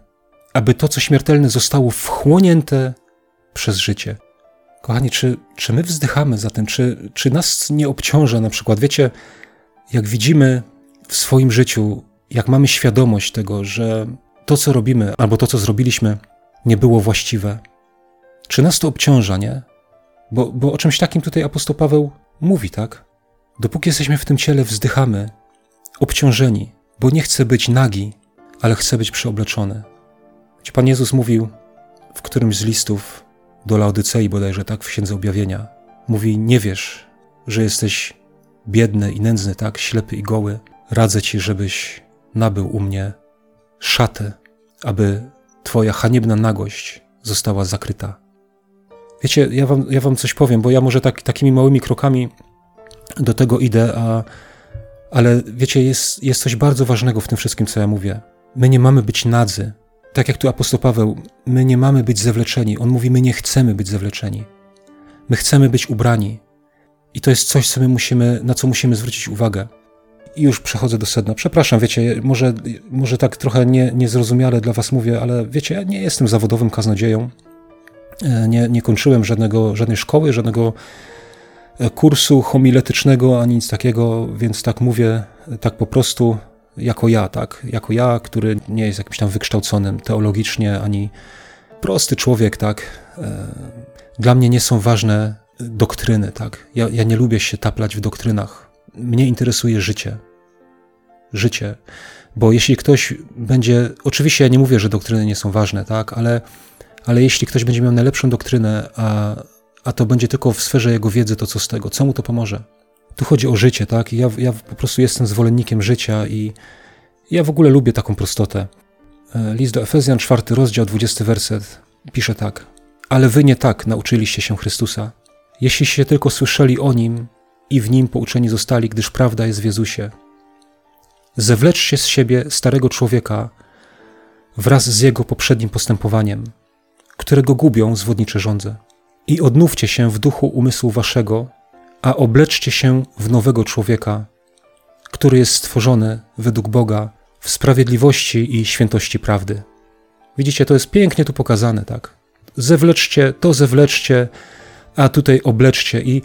aby to, co śmiertelne, zostało wchłonięte przez życie. Kochani, czy, czy my wzdychamy za tym, czy, czy nas nie obciąża na przykład? Wiecie, jak widzimy w swoim życiu, jak mamy świadomość tego, że to, co robimy, albo to, co zrobiliśmy, nie było właściwe, czy nas to obciąża, nie? Bo, bo o czymś takim tutaj apostoł Paweł mówi, tak? Dopóki jesteśmy w tym ciele, wzdychamy, obciążeni, bo nie chcę być nagi, ale chcę być przyobleczony. Pan Jezus mówił w którymś z listów do Laodycei bodajże, tak, w Księdze Objawienia. Mówi, nie wiesz, że jesteś biedny i nędzny, tak, ślepy i goły. Radzę ci, żebyś nabył u mnie szatę, aby twoja haniebna nagość została zakryta. Wiecie, ja wam, ja wam coś powiem, bo ja może tak, takimi małymi krokami do tego idę, a, ale wiecie, jest, jest coś bardzo ważnego w tym wszystkim, co ja mówię. My nie mamy być nadzy. Tak jak tu apostoł Paweł, my nie mamy być zewleczeni. On mówi, my nie chcemy być zewleczeni. My chcemy być ubrani. I to jest coś, co my musimy, na co musimy zwrócić uwagę. I już przechodzę do sedna. Przepraszam, wiecie, może, może tak trochę nie, niezrozumiale dla was mówię, ale wiecie, ja nie jestem zawodowym kaznodzieją. E, nie, nie kończyłem żadnego, żadnej szkoły, żadnego e, kursu homiletycznego, ani nic takiego, więc tak mówię, tak po prostu jako ja, tak? Jako ja, który nie jest jakimś tam wykształconym teologicznie, ani prosty człowiek, tak? E, dla mnie nie są ważne doktryny, tak? Ja, ja nie lubię się taplać w doktrynach. Mnie interesuje życie. Życie. Bo jeśli ktoś będzie, oczywiście ja nie mówię, że doktryny nie są ważne, tak? Ale, ale jeśli ktoś będzie miał najlepszą doktrynę, a, a to będzie tylko w sferze jego wiedzy, to co z tego? Co mu to pomoże? Tu chodzi o życie, tak? ja, ja po prostu jestem zwolennikiem życia i ja w ogóle lubię taką prostotę. E, list do Efezjan, czwarty rozdział, dwudziesty werset pisze tak. Ale wy nie tak nauczyliście się Chrystusa. Jeśli się tylko słyszeli o Nim i w Nim pouczeni zostali, gdyż prawda jest w Jezusie. Zewleczcie z siebie starego człowieka wraz z jego poprzednim postępowaniem, którego gubią zwodnicze żądze. I odnówcie się w duchu umysłu waszego, a obleczcie się w nowego człowieka, który jest stworzony według Boga w sprawiedliwości i świętości prawdy. Widzicie, to jest pięknie tu pokazane, tak? Zewleczcie, to zewleczcie, a tutaj obleczcie. I,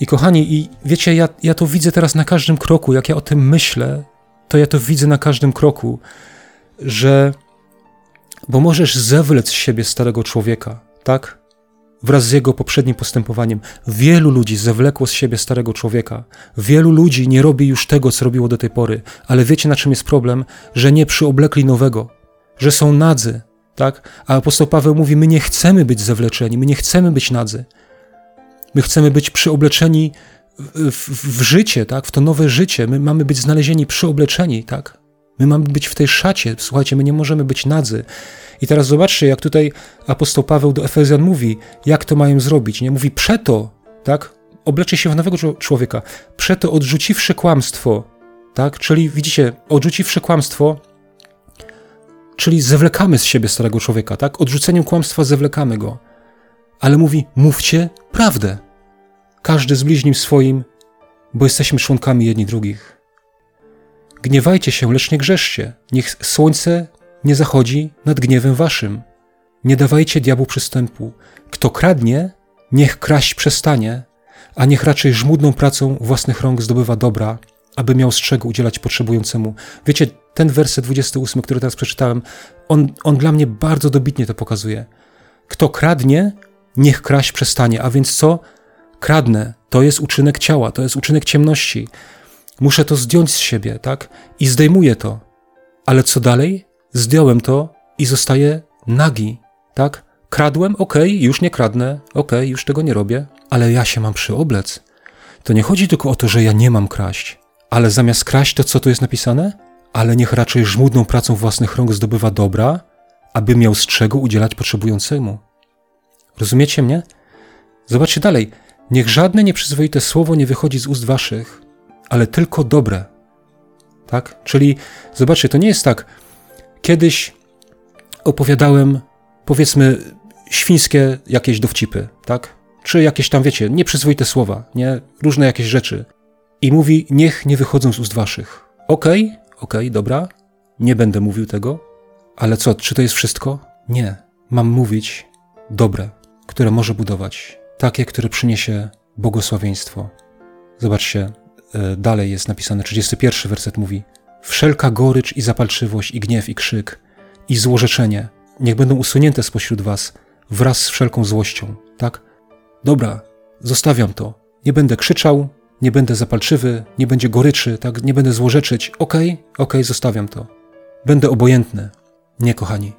i kochani, i wiecie, ja, ja to widzę teraz na każdym kroku, jak ja o tym myślę, to ja to widzę na każdym kroku, że bo możesz zewlec z siebie starego człowieka, tak? wraz z jego poprzednim postępowaniem. Wielu ludzi zawlekło z siebie starego człowieka. Wielu ludzi nie robi już tego, co robiło do tej pory. Ale wiecie, na czym jest problem? Że nie przyoblekli nowego, że są nadzy, tak? A apostoł Paweł mówi: My nie chcemy być zawleczeni, my nie chcemy być nadzy. My chcemy być przyobleczeni w, w, w życie, tak? W to nowe życie. My mamy być znalezieni przyobleczeni, tak? My mamy być w tej szacie. Słuchajcie, my nie możemy być nadzy. I teraz zobaczcie, jak tutaj apostoł Paweł do Efezjan mówi, jak to mają zrobić. Nie mówi przeto, tak? Obleczy się w nowego człowieka. Przeto odrzuciwszy kłamstwo, tak? Czyli widzicie, odrzuciwszy kłamstwo, czyli zewlekamy z siebie starego człowieka, tak? Odrzuceniem kłamstwa zewlekamy go. Ale mówi, mówcie prawdę. Każdy z bliźnim swoim, bo jesteśmy członkami jedni drugich. Gniewajcie się, lecz nie grzeszcie. Niech słońce nie zachodzi nad gniewem waszym. Nie dawajcie diabłu przystępu. Kto kradnie, niech kraść przestanie, a niech raczej żmudną pracą własnych rąk zdobywa dobra, aby miał z czego udzielać potrzebującemu. Wiecie, ten werset 28, który teraz przeczytałem, on, on dla mnie bardzo dobitnie to pokazuje. Kto kradnie, niech kraść przestanie. A więc co? Kradnę. To jest uczynek ciała, to jest uczynek ciemności. Muszę to zdjąć z siebie, tak? I zdejmuję to. Ale co dalej? Zdjąłem to i zostaję nagi, tak? Kradłem, okej, okay, już nie kradnę, okej, okay, już tego nie robię, ale ja się mam przyoblec. To nie chodzi tylko o to, że ja nie mam kraść, ale zamiast kraść, to co tu jest napisane? Ale niech raczej żmudną pracą własnych rąk zdobywa dobra, aby miał z czego udzielać potrzebującemu. Rozumiecie mnie? Zobaczcie dalej. Niech żadne nieprzyzwoite słowo nie wychodzi z ust waszych, ale tylko dobre. Tak? Czyli zobaczcie, to nie jest tak. Kiedyś opowiadałem, powiedzmy, świńskie jakieś dowcipy, tak? Czy jakieś tam, wiecie, nieprzyzwoite słowa, nie? Różne jakieś rzeczy. I mówi, niech nie wychodzą z ust waszych. Okej, okay, okej, okay, dobra, nie będę mówił tego, ale co, czy to jest wszystko? Nie. Mam mówić dobre, które może budować, takie, które przyniesie błogosławieństwo. Zobaczcie, e, dalej jest napisane, 31 werset mówi: Wszelka gorycz i zapalczywość, i gniew, i krzyk, i złorzeczenie niech będą usunięte spośród was wraz z wszelką złością, tak? Dobra, zostawiam to. Nie będę krzyczał, nie będę zapalczywy, nie będzie goryczy, tak? Nie będę złorzeczyć. Okej, okay, okej, okay, zostawiam to. Będę obojętny. Nie, kochani.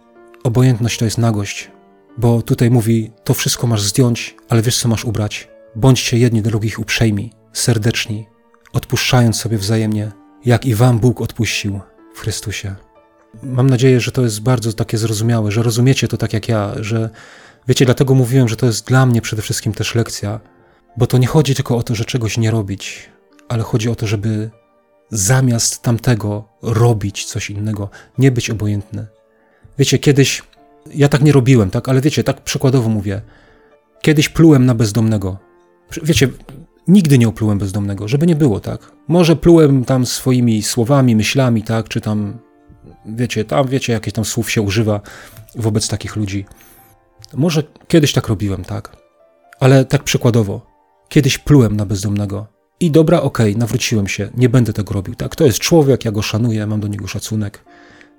Obojętność to jest nagość, bo tutaj mówi, to wszystko masz zdjąć, ale wiesz co masz ubrać. Bądźcie jedni do drugich uprzejmi, serdeczni, odpuszczając sobie wzajemnie, jak i wam Bóg odpuścił w Chrystusie. Mam nadzieję, że to jest bardzo takie zrozumiałe, że rozumiecie to tak jak ja, że wiecie, dlatego mówiłem, że to jest dla mnie przede wszystkim też lekcja, bo to nie chodzi tylko o to, że czegoś nie robić, ale chodzi o to, żeby zamiast tamtego robić coś innego, nie być obojętny. Wiecie, kiedyś ja tak nie robiłem, tak, ale wiecie, tak przykładowo mówię. Kiedyś plułem na bezdomnego. Wiecie, nigdy nie oplułem bezdomnego, żeby nie było, tak? Może plułem tam swoimi słowami, myślami, tak, czy tam wiecie, tam wiecie, jakieś tam słów się używa wobec takich ludzi. Może kiedyś tak robiłem, tak? Ale tak przykładowo. Kiedyś plułem na bezdomnego. I dobra, okej, okay, nawróciłem się, nie będę tego robił, tak? To jest człowiek, ja go szanuję, mam do niego szacunek,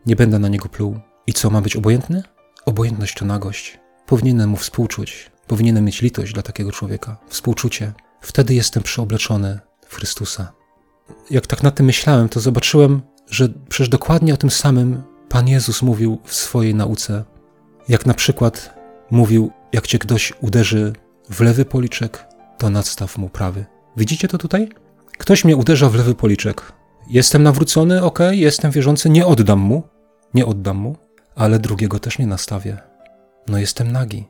nie będę na niego pluł. I co, ma być obojętny? Obojętność to nagość. Powinienem mu współczuć, powinienem mieć litość dla takiego człowieka, współczucie. Wtedy jestem przeobleczony w Chrystusa. Jak tak nad tym myślałem, to zobaczyłem, że przecież dokładnie o tym samym Pan Jezus mówił w swojej nauce. Jak na przykład mówił, jak cię ktoś uderzy w lewy policzek, to nadstaw mu prawy. Widzicie to tutaj? Ktoś mnie uderza w lewy policzek. Jestem nawrócony, ok, jestem wierzący, nie oddam mu, nie oddam mu, ale drugiego też nie nastawię. No jestem nagi.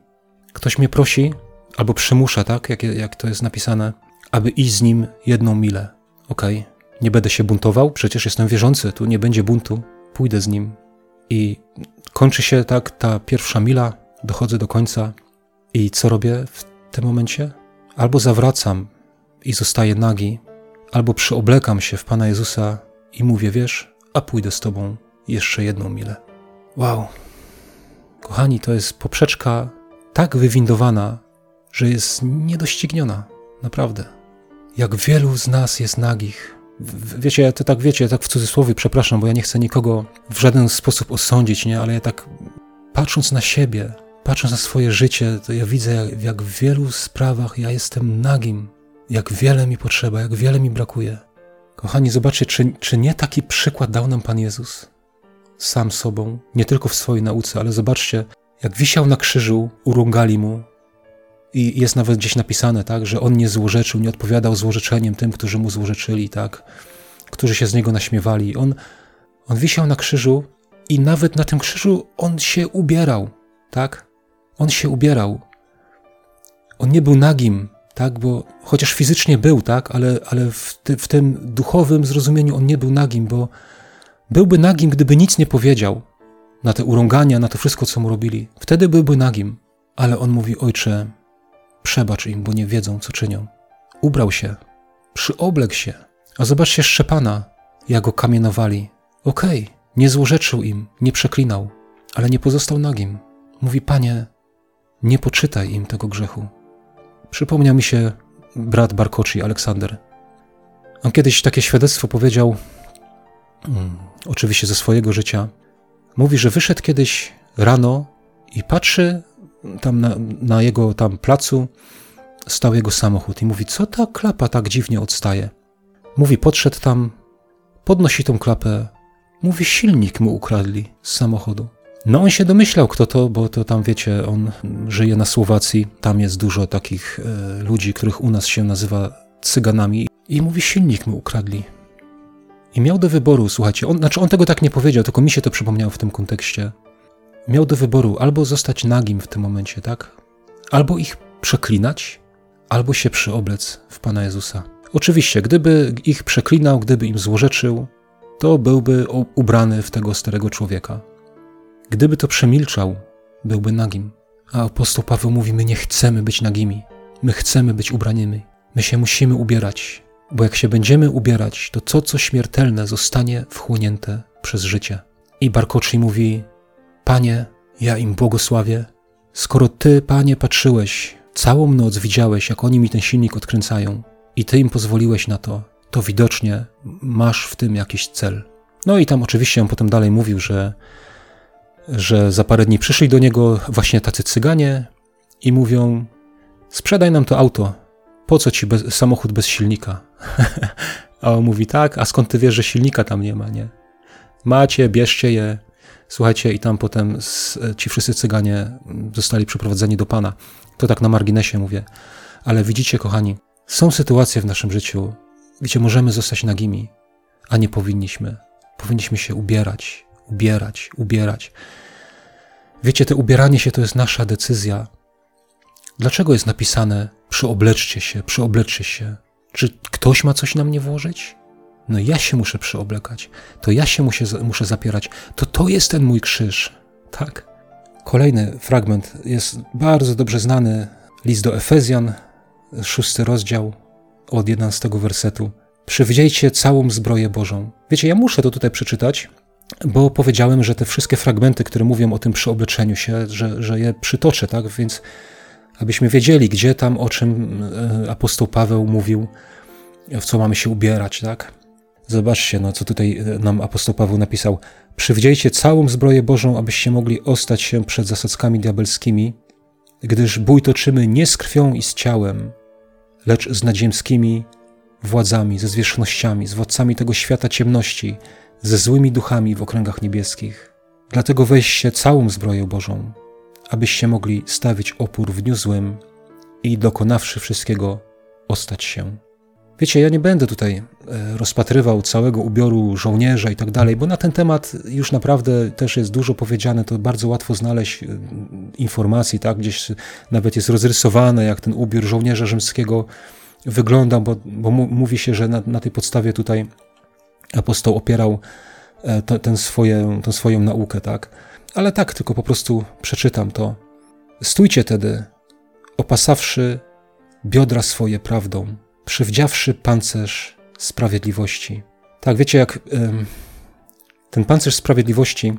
Ktoś mnie prosi, albo przymusza, tak, jak, jak to jest napisane, aby iść z nim jedną milę. Okej, okay. Nie będę się buntował, przecież jestem wierzący, tu nie będzie buntu, pójdę z nim. I kończy się tak ta pierwsza mila, dochodzę do końca i co robię w tym momencie? Albo zawracam i zostaję nagi, albo przyoblekam się w Pana Jezusa i mówię, wiesz, a pójdę z Tobą jeszcze jedną milę. Wow. Kochani, to jest poprzeczka tak wywindowana, że jest niedościgniona. Naprawdę. Jak wielu z nas jest nagich, wiecie, to tak wiecie, tak w cudzysłowie, przepraszam, bo ja nie chcę nikogo w żaden sposób osądzić, nie, ale ja tak patrząc na siebie, patrząc na swoje życie, to ja widzę, jak, jak w wielu sprawach ja jestem nagim, jak wiele mi potrzeba, jak wiele mi brakuje. Kochani, zobaczcie, czy, czy nie taki przykład dał nam Pan Jezus sam sobą, nie tylko w swojej nauce, ale zobaczcie, jak wisiał na krzyżu, urągali mu, i jest nawet gdzieś napisane, tak, że on nie złorzeczył, nie odpowiadał złorzeczeniem tym, którzy mu złorzeczyli, tak, którzy się z niego naśmiewali. On, On wisiał na krzyżu i nawet na tym krzyżu on się ubierał, tak? On się ubierał. On nie był nagim, tak? Bo chociaż fizycznie był, tak? Ale, ale w, ty, w tym duchowym zrozumieniu on nie był nagim, bo byłby nagim, gdyby nic nie powiedział na te urągania, na to wszystko, co mu robili. Wtedy byłby nagim. Ale on mówi: Ojcze, przebacz im, bo nie wiedzą, co czynią. Ubrał się, przyoblekł się. A zobaczcie Szczepana, jak go kamienowali. Okej, okay, nie złorzeczył im, nie przeklinał, ale nie pozostał nagim. Mówi: Panie, nie poczytaj im tego grzechu. Przypomniał mi się brat Barkoczy, Aleksander. On kiedyś takie świadectwo powiedział, hmm, oczywiście ze swojego życia. Mówi, że wyszedł kiedyś rano i patrzy tam na, na jego tam placu, stał jego samochód i mówi, co ta klapa tak dziwnie odstaje. Mówi, podszedł tam, podnosi tą klapę, mówi, silnik mu ukradli z samochodu. No on się domyślał, kto to, bo to tam wiecie, on żyje na Słowacji, tam jest dużo takich e, ludzi, których u nas się nazywa cyganami i mówi, silnik mu ukradli. I miał do wyboru, słuchajcie, on, znaczy on tego tak nie powiedział, tylko mi się to przypomniało w tym kontekście. Miał do wyboru albo zostać nagim w tym momencie, tak? Albo ich przeklinać, albo się przyoblec w Pana Jezusa. Oczywiście, gdyby ich przeklinał, gdyby im złorzeczył, to byłby ubrany w tego starego człowieka. Gdyby to przemilczał, byłby nagim. A apostoł Paweł mówi: My nie chcemy być nagimi, my chcemy być ubranymi. My się musimy ubierać, bo jak się będziemy ubierać, to to, co śmiertelne, zostanie wchłonięte przez życie. I Barkoczi mówi: Panie, ja im błogosławię. Skoro Ty, Panie, patrzyłeś, całą noc widziałeś, jak oni mi ten silnik odkręcają, i Ty im pozwoliłeś na to, to widocznie masz w tym jakiś cel. No i tam oczywiście on potem dalej mówił, że że za parę dni przyszli do niego właśnie tacy cyganie i mówią: Sprzedaj nam to auto, po co ci bez, samochód bez silnika? a on mówi: Tak, a skąd ty wiesz, że silnika tam nie ma, nie? Macie, bierzcie je. Słuchajcie, i tam potem ci wszyscy cyganie zostali przyprowadzeni do pana. To tak na marginesie mówię. Ale widzicie, kochani, są sytuacje w naszym życiu, gdzie możemy zostać nagimi, a nie powinniśmy. Powinniśmy się ubierać, ubierać, ubierać. Wiecie, to ubieranie się to jest nasza decyzja. Dlaczego jest napisane przyobleczcie się, przyobleczcie się? Czy ktoś ma coś na mnie włożyć? No ja się muszę przyoblekać, to ja się muszę, muszę zapierać, to to jest ten mój krzyż, tak? Kolejny fragment jest bardzo dobrze znany, list do Efezjan, szósty rozdział, od 11 wersetu. Przywdziejcie całą zbroję Bożą. Wiecie, ja muszę to tutaj przeczytać, bo powiedziałem, że te wszystkie fragmenty, które mówią o tym przyobleczeniu się, że, że je przytoczę, tak? Więc abyśmy wiedzieli, gdzie tam, o czym e, apostoł Paweł mówił, w co mamy się ubierać, tak? Zobaczcie, no, co tutaj e, nam apostoł Paweł napisał. Przywdziejcie całą zbroję Bożą, abyście mogli ostać się przed zasadzkami diabelskimi, gdyż bój toczymy nie z krwią i z ciałem, lecz z nadziemskimi władzami, ze zwierzchnościami, z władcami tego świata ciemności, ze złymi duchami w okręgach niebieskich. Dlatego weźcie całą zbroję Bożą, abyście mogli stawić opór w dniu złym i dokonawszy wszystkiego, ostać się. Wiecie, ja nie będę tutaj e, rozpatrywał całego ubioru żołnierza i tak dalej, bo na ten temat już naprawdę też jest dużo powiedziane, to bardzo łatwo znaleźć e, informacji, tak? Gdzieś nawet jest rozrysowane, jak ten ubiór żołnierza rzymskiego wygląda, bo, bo mówi się, że na, na tej podstawie tutaj apostoł opierał e, tę swoją naukę, tak? Ale tak, tylko po prostu przeczytam to. Stójcie tedy, opasawszy biodra swoje prawdą, przywdziawszy pancerz sprawiedliwości. Tak, wiecie, jak ten pancerz sprawiedliwości,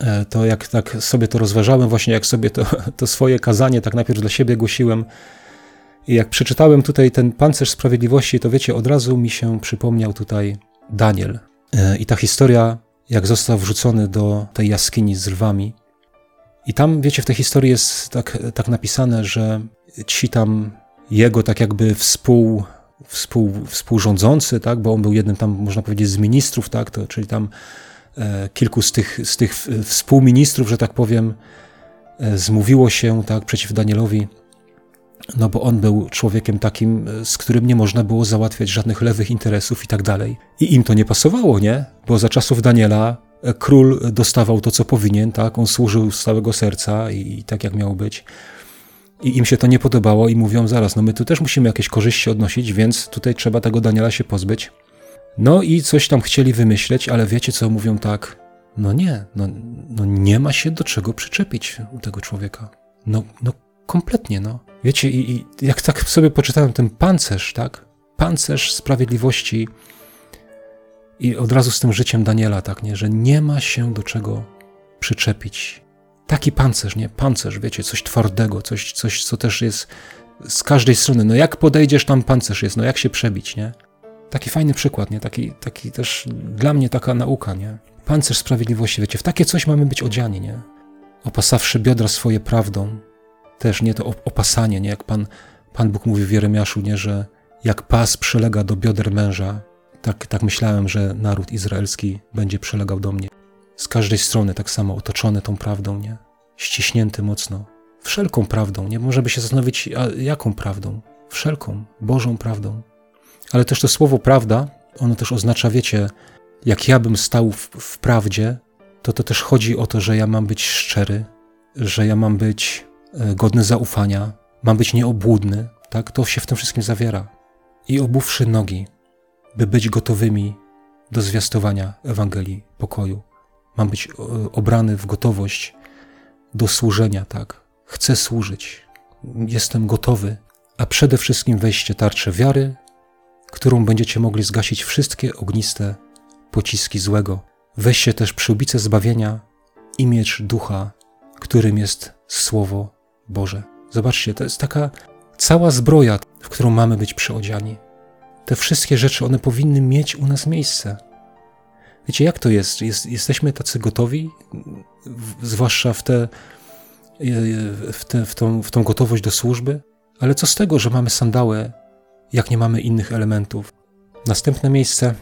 e, to jak tak sobie to rozważałem, właśnie jak sobie to, to swoje kazanie tak najpierw dla siebie głosiłem, i jak przeczytałem tutaj ten pancerz sprawiedliwości, to wiecie, od razu mi się przypomniał tutaj Daniel. E, I ta historia, jak został wrzucony do tej jaskini z lwami. I tam, wiecie, w tej historii jest tak, tak napisane, że ci tam jego tak jakby współ, współ, współrządzący, tak, bo on był jednym tam, można powiedzieć, z ministrów, tak, to, czyli tam e, kilku z tych, z tych współministrów, że tak powiem, e, zmówiło się tak, przeciw Danielowi no bo on był człowiekiem takim, z którym nie można było załatwiać żadnych lewych interesów i tak dalej. I im to nie pasowało, nie? Bo za czasów Daniela e, król dostawał to, co powinien, tak? On służył z całego serca i, i tak, jak miało być. I im się to nie podobało i mówią zaraz, no my tu też musimy jakieś korzyści odnosić, więc tutaj trzeba tego Daniela się pozbyć. No i coś tam chcieli wymyśleć, ale wiecie co, mówią tak, no nie, no, no nie ma się do czego przyczepić u tego człowieka. No, no kompletnie, no. Wiecie, i, i jak tak sobie poczytałem ten pancerz, tak? Pancerz sprawiedliwości i od razu z tym życiem Daniela, tak, nie? Że nie ma się do czego przyczepić. Taki pancerz, nie? Pancerz, wiecie, coś twardego, coś, coś, co też jest z każdej strony. No jak podejdziesz, tam pancerz jest, no jak się przebić, nie? Taki fajny przykład, nie? Taki, taki też dla mnie taka nauka, nie? Pancerz sprawiedliwości, wiecie, w takie coś mamy być odziani, nie? Opasawszy biodra swoje prawdą, też nie to opasanie, nie? Jak Pan, Pan Bóg mówi w Jeremiaszu, nie? Że jak pas przylega do bioder męża, tak, tak myślałem, że naród izraelski będzie przylegał do mnie. Z każdej strony tak samo otoczony tą prawdą, nie? Ściśnięty mocno. Wszelką prawdą, nie? Może by się zastanowić, jaką prawdą? Wszelką, Bożą prawdą. Ale też to słowo prawda, ono też oznacza, wiecie, jak ja bym stał w, w prawdzie, to to też chodzi o to, że ja mam być szczery, że ja mam być godny zaufania, mam być nieobłudny, tak? To się w tym wszystkim zawiera. I obuwszy nogi, by być gotowymi do zwiastowania Ewangelii pokoju. Mam być e, obrany w gotowość do służenia, tak? Chcę służyć. Jestem gotowy, a przede wszystkim weźcie tarczę wiary, którą będziecie mogli zgasić wszystkie ogniste pociski złego. Weźcie też przyłbicę zbawienia i miecz ducha, którym jest Słowo Boże. Zobaczcie, to jest taka cała zbroja, w którą mamy być przyodziani. Te wszystkie rzeczy, one powinny mieć u nas miejsce. Wiecie, jak to jest? jest jesteśmy tacy gotowi, w, zwłaszcza w, te, w, te, w, tą, w tą gotowość do służby? Ale co z tego, że mamy sandałę, jak nie mamy innych elementów? Następne miejsce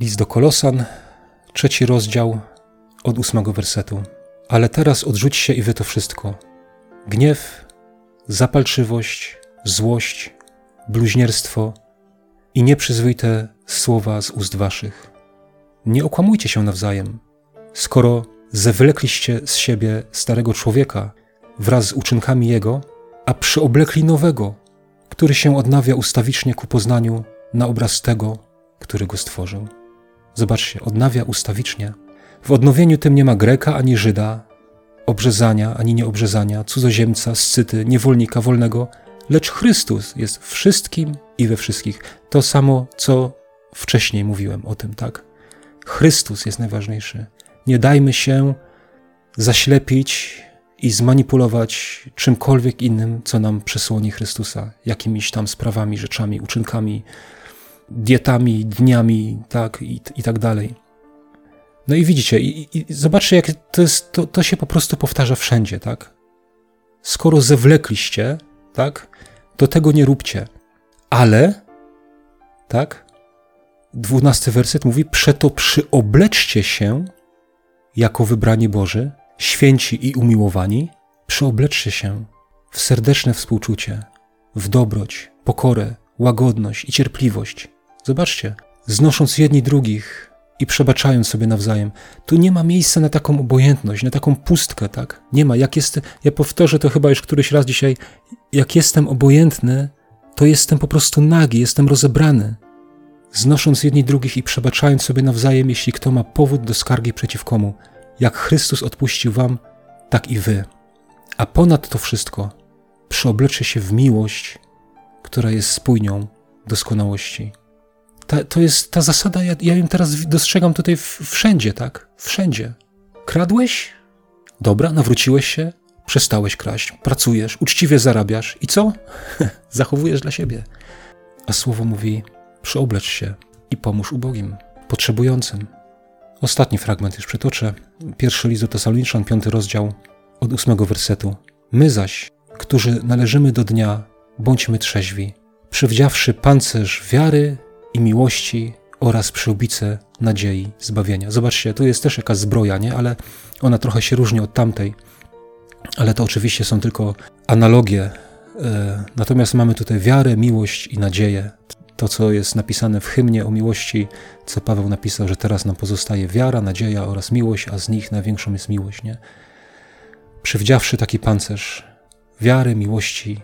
List do Kolosan, trzeci rozdział, od ósmego wersetu. Ale teraz odrzućcie i wy to wszystko. Gniew, zapalczywość, złość, bluźnierstwo i nieprzyzwoite słowa z ust waszych. Nie okłamujcie się nawzajem. Skoro zewlekliście z siebie starego człowieka wraz z uczynkami jego, a przyoblekli nowego, który się odnawia ustawicznie ku poznaniu na obraz tego, który go stworzył. Zobaczcie, odnawia ustawicznie. W odnowieniu tym nie ma Greka ani Żyda, obrzezania ani nieobrzezania, cudzoziemca, scyty, niewolnika wolnego, lecz Chrystus jest wszystkim i we wszystkich. To samo, co wcześniej mówiłem o tym, tak? Chrystus jest najważniejszy. Nie dajmy się zaślepić i zmanipulować czymkolwiek innym, co nam przysłoni Chrystusa, jakimiś tam sprawami, rzeczami, uczynkami, dietami, dniami, tak, i, i tak dalej. No i widzicie, i, i zobaczcie, jak to, jest, to, to się po prostu powtarza wszędzie, tak? Skoro zewlekliście, tak, to tego nie róbcie. Ale, tak, dwunasty werset mówi, przeto przyobleczcie się jako wybrani Boży, święci i umiłowani, przyobleczcie się w serdeczne współczucie, w dobroć, pokorę, łagodność i cierpliwość, Zobaczcie, znosząc jedni drugich i przebaczając sobie nawzajem. Tu nie ma miejsca na taką obojętność, na taką pustkę, tak? Nie ma. Jak jest, ja powtórzę to chyba już któryś raz dzisiaj. Jak jestem obojętny, to jestem po prostu nagi, jestem rozebrany. Znosząc jedni drugich i przebaczając sobie nawzajem, jeśli kto ma powód do skargi przeciw komu. Jak Chrystus odpuścił wam, tak i wy. A ponad to wszystko przeobleczę się w miłość, która jest spójnią doskonałości ta, to jest ta zasada, ja, ja ją teraz dostrzegam tutaj w, wszędzie, tak? Wszędzie. Kradłeś? Dobra, nawróciłeś się, przestałeś kraść, pracujesz, uczciwie zarabiasz i co? Zachowujesz dla siebie. A słowo mówi: przyoblecz się i pomóż ubogim, potrzebującym. Ostatni fragment już przytoczę. Pierwszy list do Tesaloniczan, piąty rozdział, od ósmego wersetu. My zaś, którzy należymy do dnia, bądźmy trzeźwi, przywdziawszy pancerz wiary i miłości oraz przyłbice nadziei zbawienia. Zobaczcie, tu jest też jakaś zbroja, nie? ale ona trochę się różni od tamtej. Ale to oczywiście są tylko analogie E, natomiast mamy tutaj wiarę, miłość i nadzieję. To, co jest napisane w hymnie o miłości, co Paweł napisał, że teraz nam pozostaje wiara, nadzieja oraz miłość, a z nich największą jest miłość. Nie? Przywdziawszy taki pancerz wiary, miłości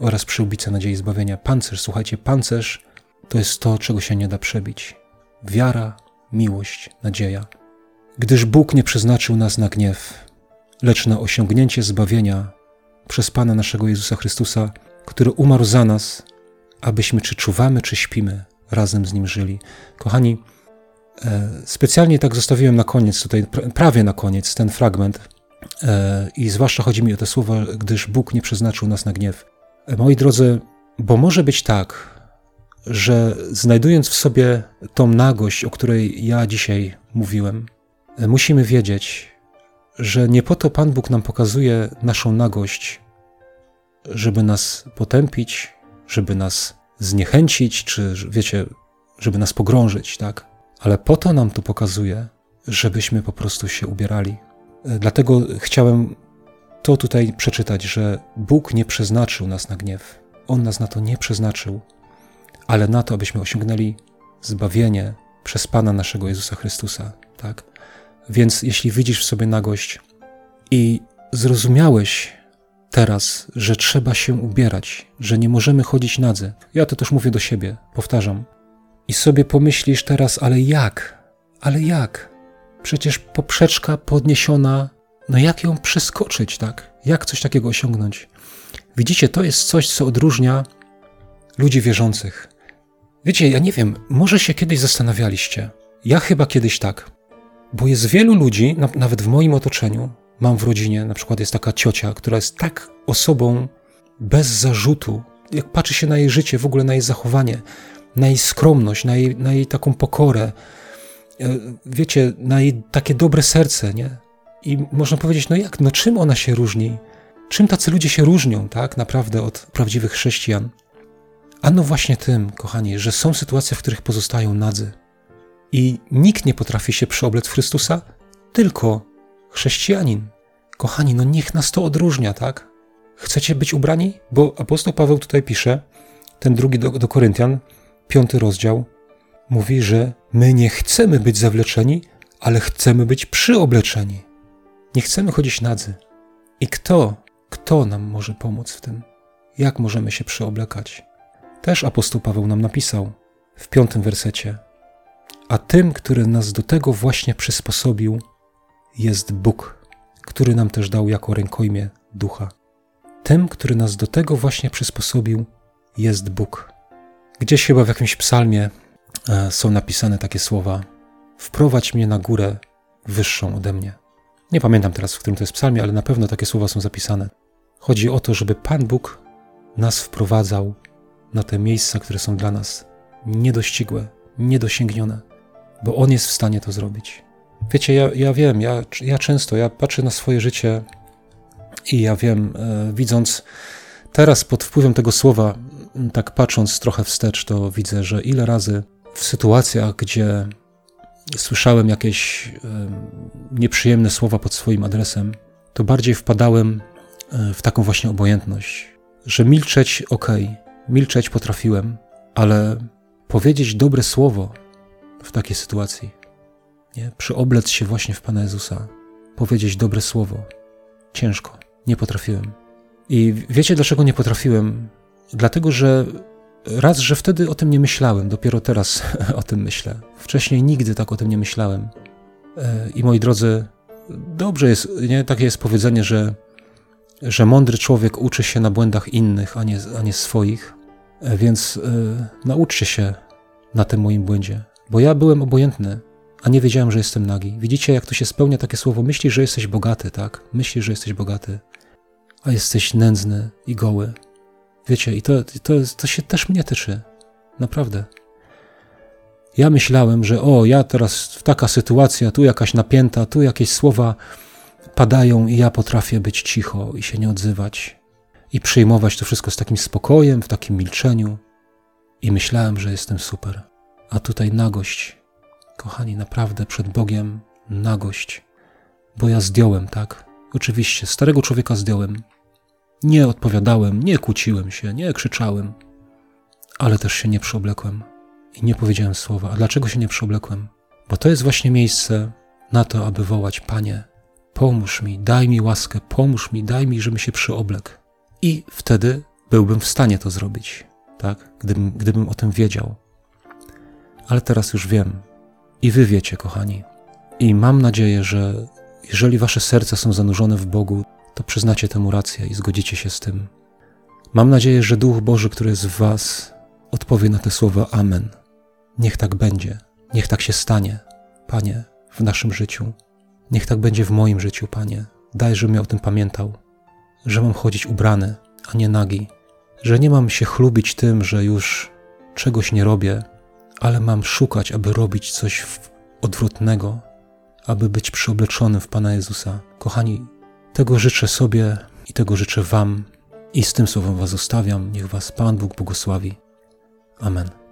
oraz przyłbice nadziei zbawienia. Pancerz, słuchajcie, pancerz to jest to, czego się nie da przebić. Wiara, miłość, nadzieja. Gdyż Bóg nie przeznaczył nas na gniew, lecz na osiągnięcie zbawienia przez Pana naszego Jezusa Chrystusa, który umarł za nas, abyśmy czy czuwamy, czy śpimy, razem z Nim żyli. Kochani, e, specjalnie tak zostawiłem na koniec, tutaj prawie na koniec ten fragment e, i zwłaszcza chodzi mi o te słowa, gdyż Bóg nie przeznaczył nas na gniew. E, moi drodzy, bo może być tak, że znajdując w sobie tą nagość, o której ja dzisiaj mówiłem, musimy wiedzieć, że nie po to Pan Bóg nam pokazuje naszą nagość, żeby nas potępić, żeby nas zniechęcić, czy wiecie, żeby nas pogrążyć, tak? Ale po to nam to pokazuje, żebyśmy po prostu się ubierali. Dlatego chciałem to tutaj przeczytać, że Bóg nie przeznaczył nas na gniew. On nas na to nie przeznaczył, ale na to, abyśmy osiągnęli zbawienie przez Pana naszego Jezusa Chrystusa, tak? Więc jeśli widzisz w sobie nagość i zrozumiałeś teraz, że trzeba się ubierać, że nie możemy chodzić nadzy, ja to też mówię do siebie, powtarzam, i sobie pomyślisz teraz, ale jak? Ale jak? Przecież poprzeczka podniesiona, no jak ją przeskoczyć, tak? Jak coś takiego osiągnąć? Widzicie, to jest coś, co odróżnia ludzi wierzących. Wiecie, ja nie wiem, może się kiedyś zastanawialiście. Ja chyba kiedyś tak. Bo jest wielu ludzi, nawet w moim otoczeniu, mam w rodzinie, na przykład jest taka ciocia, która jest tak osobą bez zarzutu, jak patrzy się na jej życie, w ogóle na jej zachowanie, na jej skromność, na jej, na jej taką pokorę, e, wiecie, na jej takie dobre serce, nie? I można powiedzieć, no jak, no czym ona się różni? Czym tacy ludzie się różnią, tak naprawdę od prawdziwych chrześcijan? Ano właśnie tym, kochani, że są sytuacje, w których pozostają nadzy, i nikt nie potrafi się przyoblec w Chrystusa, tylko chrześcijanin. Kochani, no niech nas to odróżnia, tak? Chcecie być ubrani? Bo apostoł Paweł tutaj pisze, ten drugi do, do Koryntian, piąty rozdział, mówi, że my nie chcemy być zawleczeni, ale chcemy być przyobleczeni. Nie chcemy chodzić nadzy. I kto, kto nam może pomóc w tym? Jak możemy się przyoblekać? Też apostoł Paweł nam napisał w piątym wersecie a tym, który nas do tego właśnie przysposobił, jest Bóg, który nam też dał jako rękojmie ducha. Tym, który nas do tego właśnie przysposobił, jest Bóg. Gdzieś chyba w jakimś psalmie e, są napisane takie słowa: Wprowadź mnie na górę wyższą ode mnie. Nie pamiętam teraz, w którym to jest psalmie, ale na pewno takie słowa są zapisane. Chodzi o to, żeby Pan Bóg nas wprowadzał na te miejsca, które są dla nas niedościgłe, niedosięgnione bo On jest w stanie to zrobić. Wiecie, ja, ja wiem, ja, ja często, ja patrzę na swoje życie i ja wiem, e, widząc teraz pod wpływem tego słowa, tak patrząc trochę wstecz, to widzę, że ile razy w sytuacjach, gdzie słyszałem jakieś e, nieprzyjemne słowa pod swoim adresem, to bardziej wpadałem e, w taką właśnie obojętność, że milczeć ok, milczeć potrafiłem, ale powiedzieć dobre słowo, w takiej sytuacji. Nie? Przyoblec się właśnie w Pana Jezusa, powiedzieć dobre słowo. Ciężko, nie potrafiłem. I wiecie, dlaczego nie potrafiłem? Dlatego, że raz, że wtedy o tym nie myślałem, dopiero teraz o tym myślę. Wcześniej nigdy tak o tym nie myślałem. E, I moi drodzy, dobrze jest, nie? takie jest powiedzenie, że, że mądry człowiek uczy się na błędach innych, a nie, a nie swoich. E, więc e, nauczcie się na tym moim błędzie. Bo ja byłem obojętny, a nie wiedziałem, że jestem nagi. Widzicie, jak to się spełnia takie słowo? Myślisz, że jesteś bogaty, tak? Myślisz, że jesteś bogaty, a jesteś nędzny i goły. Wiecie, i to, to, to się też mnie tyczy. Naprawdę. Ja myślałem, że o, ja teraz taka sytuacja, tu jakaś napięta, tu jakieś słowa padają i ja potrafię być cicho i się nie odzywać i przyjmować to wszystko z takim spokojem, w takim milczeniu. I myślałem, że jestem super. A tutaj nagość. Kochani, naprawdę przed Bogiem nagość. Bo ja zdjąłem, tak? Oczywiście, starego człowieka zdjąłem. Nie odpowiadałem, nie kłóciłem się, nie krzyczałem, ale też się nie przyoblekłem i nie powiedziałem słowa. A dlaczego się nie przyoblekłem? Bo to jest właśnie miejsce na to, aby wołać: Panie, pomóż mi, daj mi łaskę, pomóż mi, daj mi, żebym się przyoblekł. I wtedy byłbym w stanie to zrobić, tak? Gdybym, gdybym o tym wiedział. Ale teraz już wiem. I wy wiecie, kochani. I mam nadzieję, że jeżeli wasze serca są zanurzone w Bogu, to przyznacie temu rację i zgodzicie się z tym. Mam nadzieję, że Duch Boży, który jest w was, odpowie na te słowa Amen. Niech tak będzie, niech tak się stanie, Panie, w naszym życiu. Niech tak będzie w moim życiu, Panie. Daj, żebym ja o tym pamiętał, że mam chodzić ubrany, a nie nagi, że nie mam się chlubić tym, że już czegoś nie robię, ale mam szukać, aby robić coś odwrotnego, aby być przyobleczonym w Pana Jezusa. Kochani, tego życzę sobie i tego życzę Wam i z tym słowem Was zostawiam. Niech Was Pan Bóg błogosławi. Amen.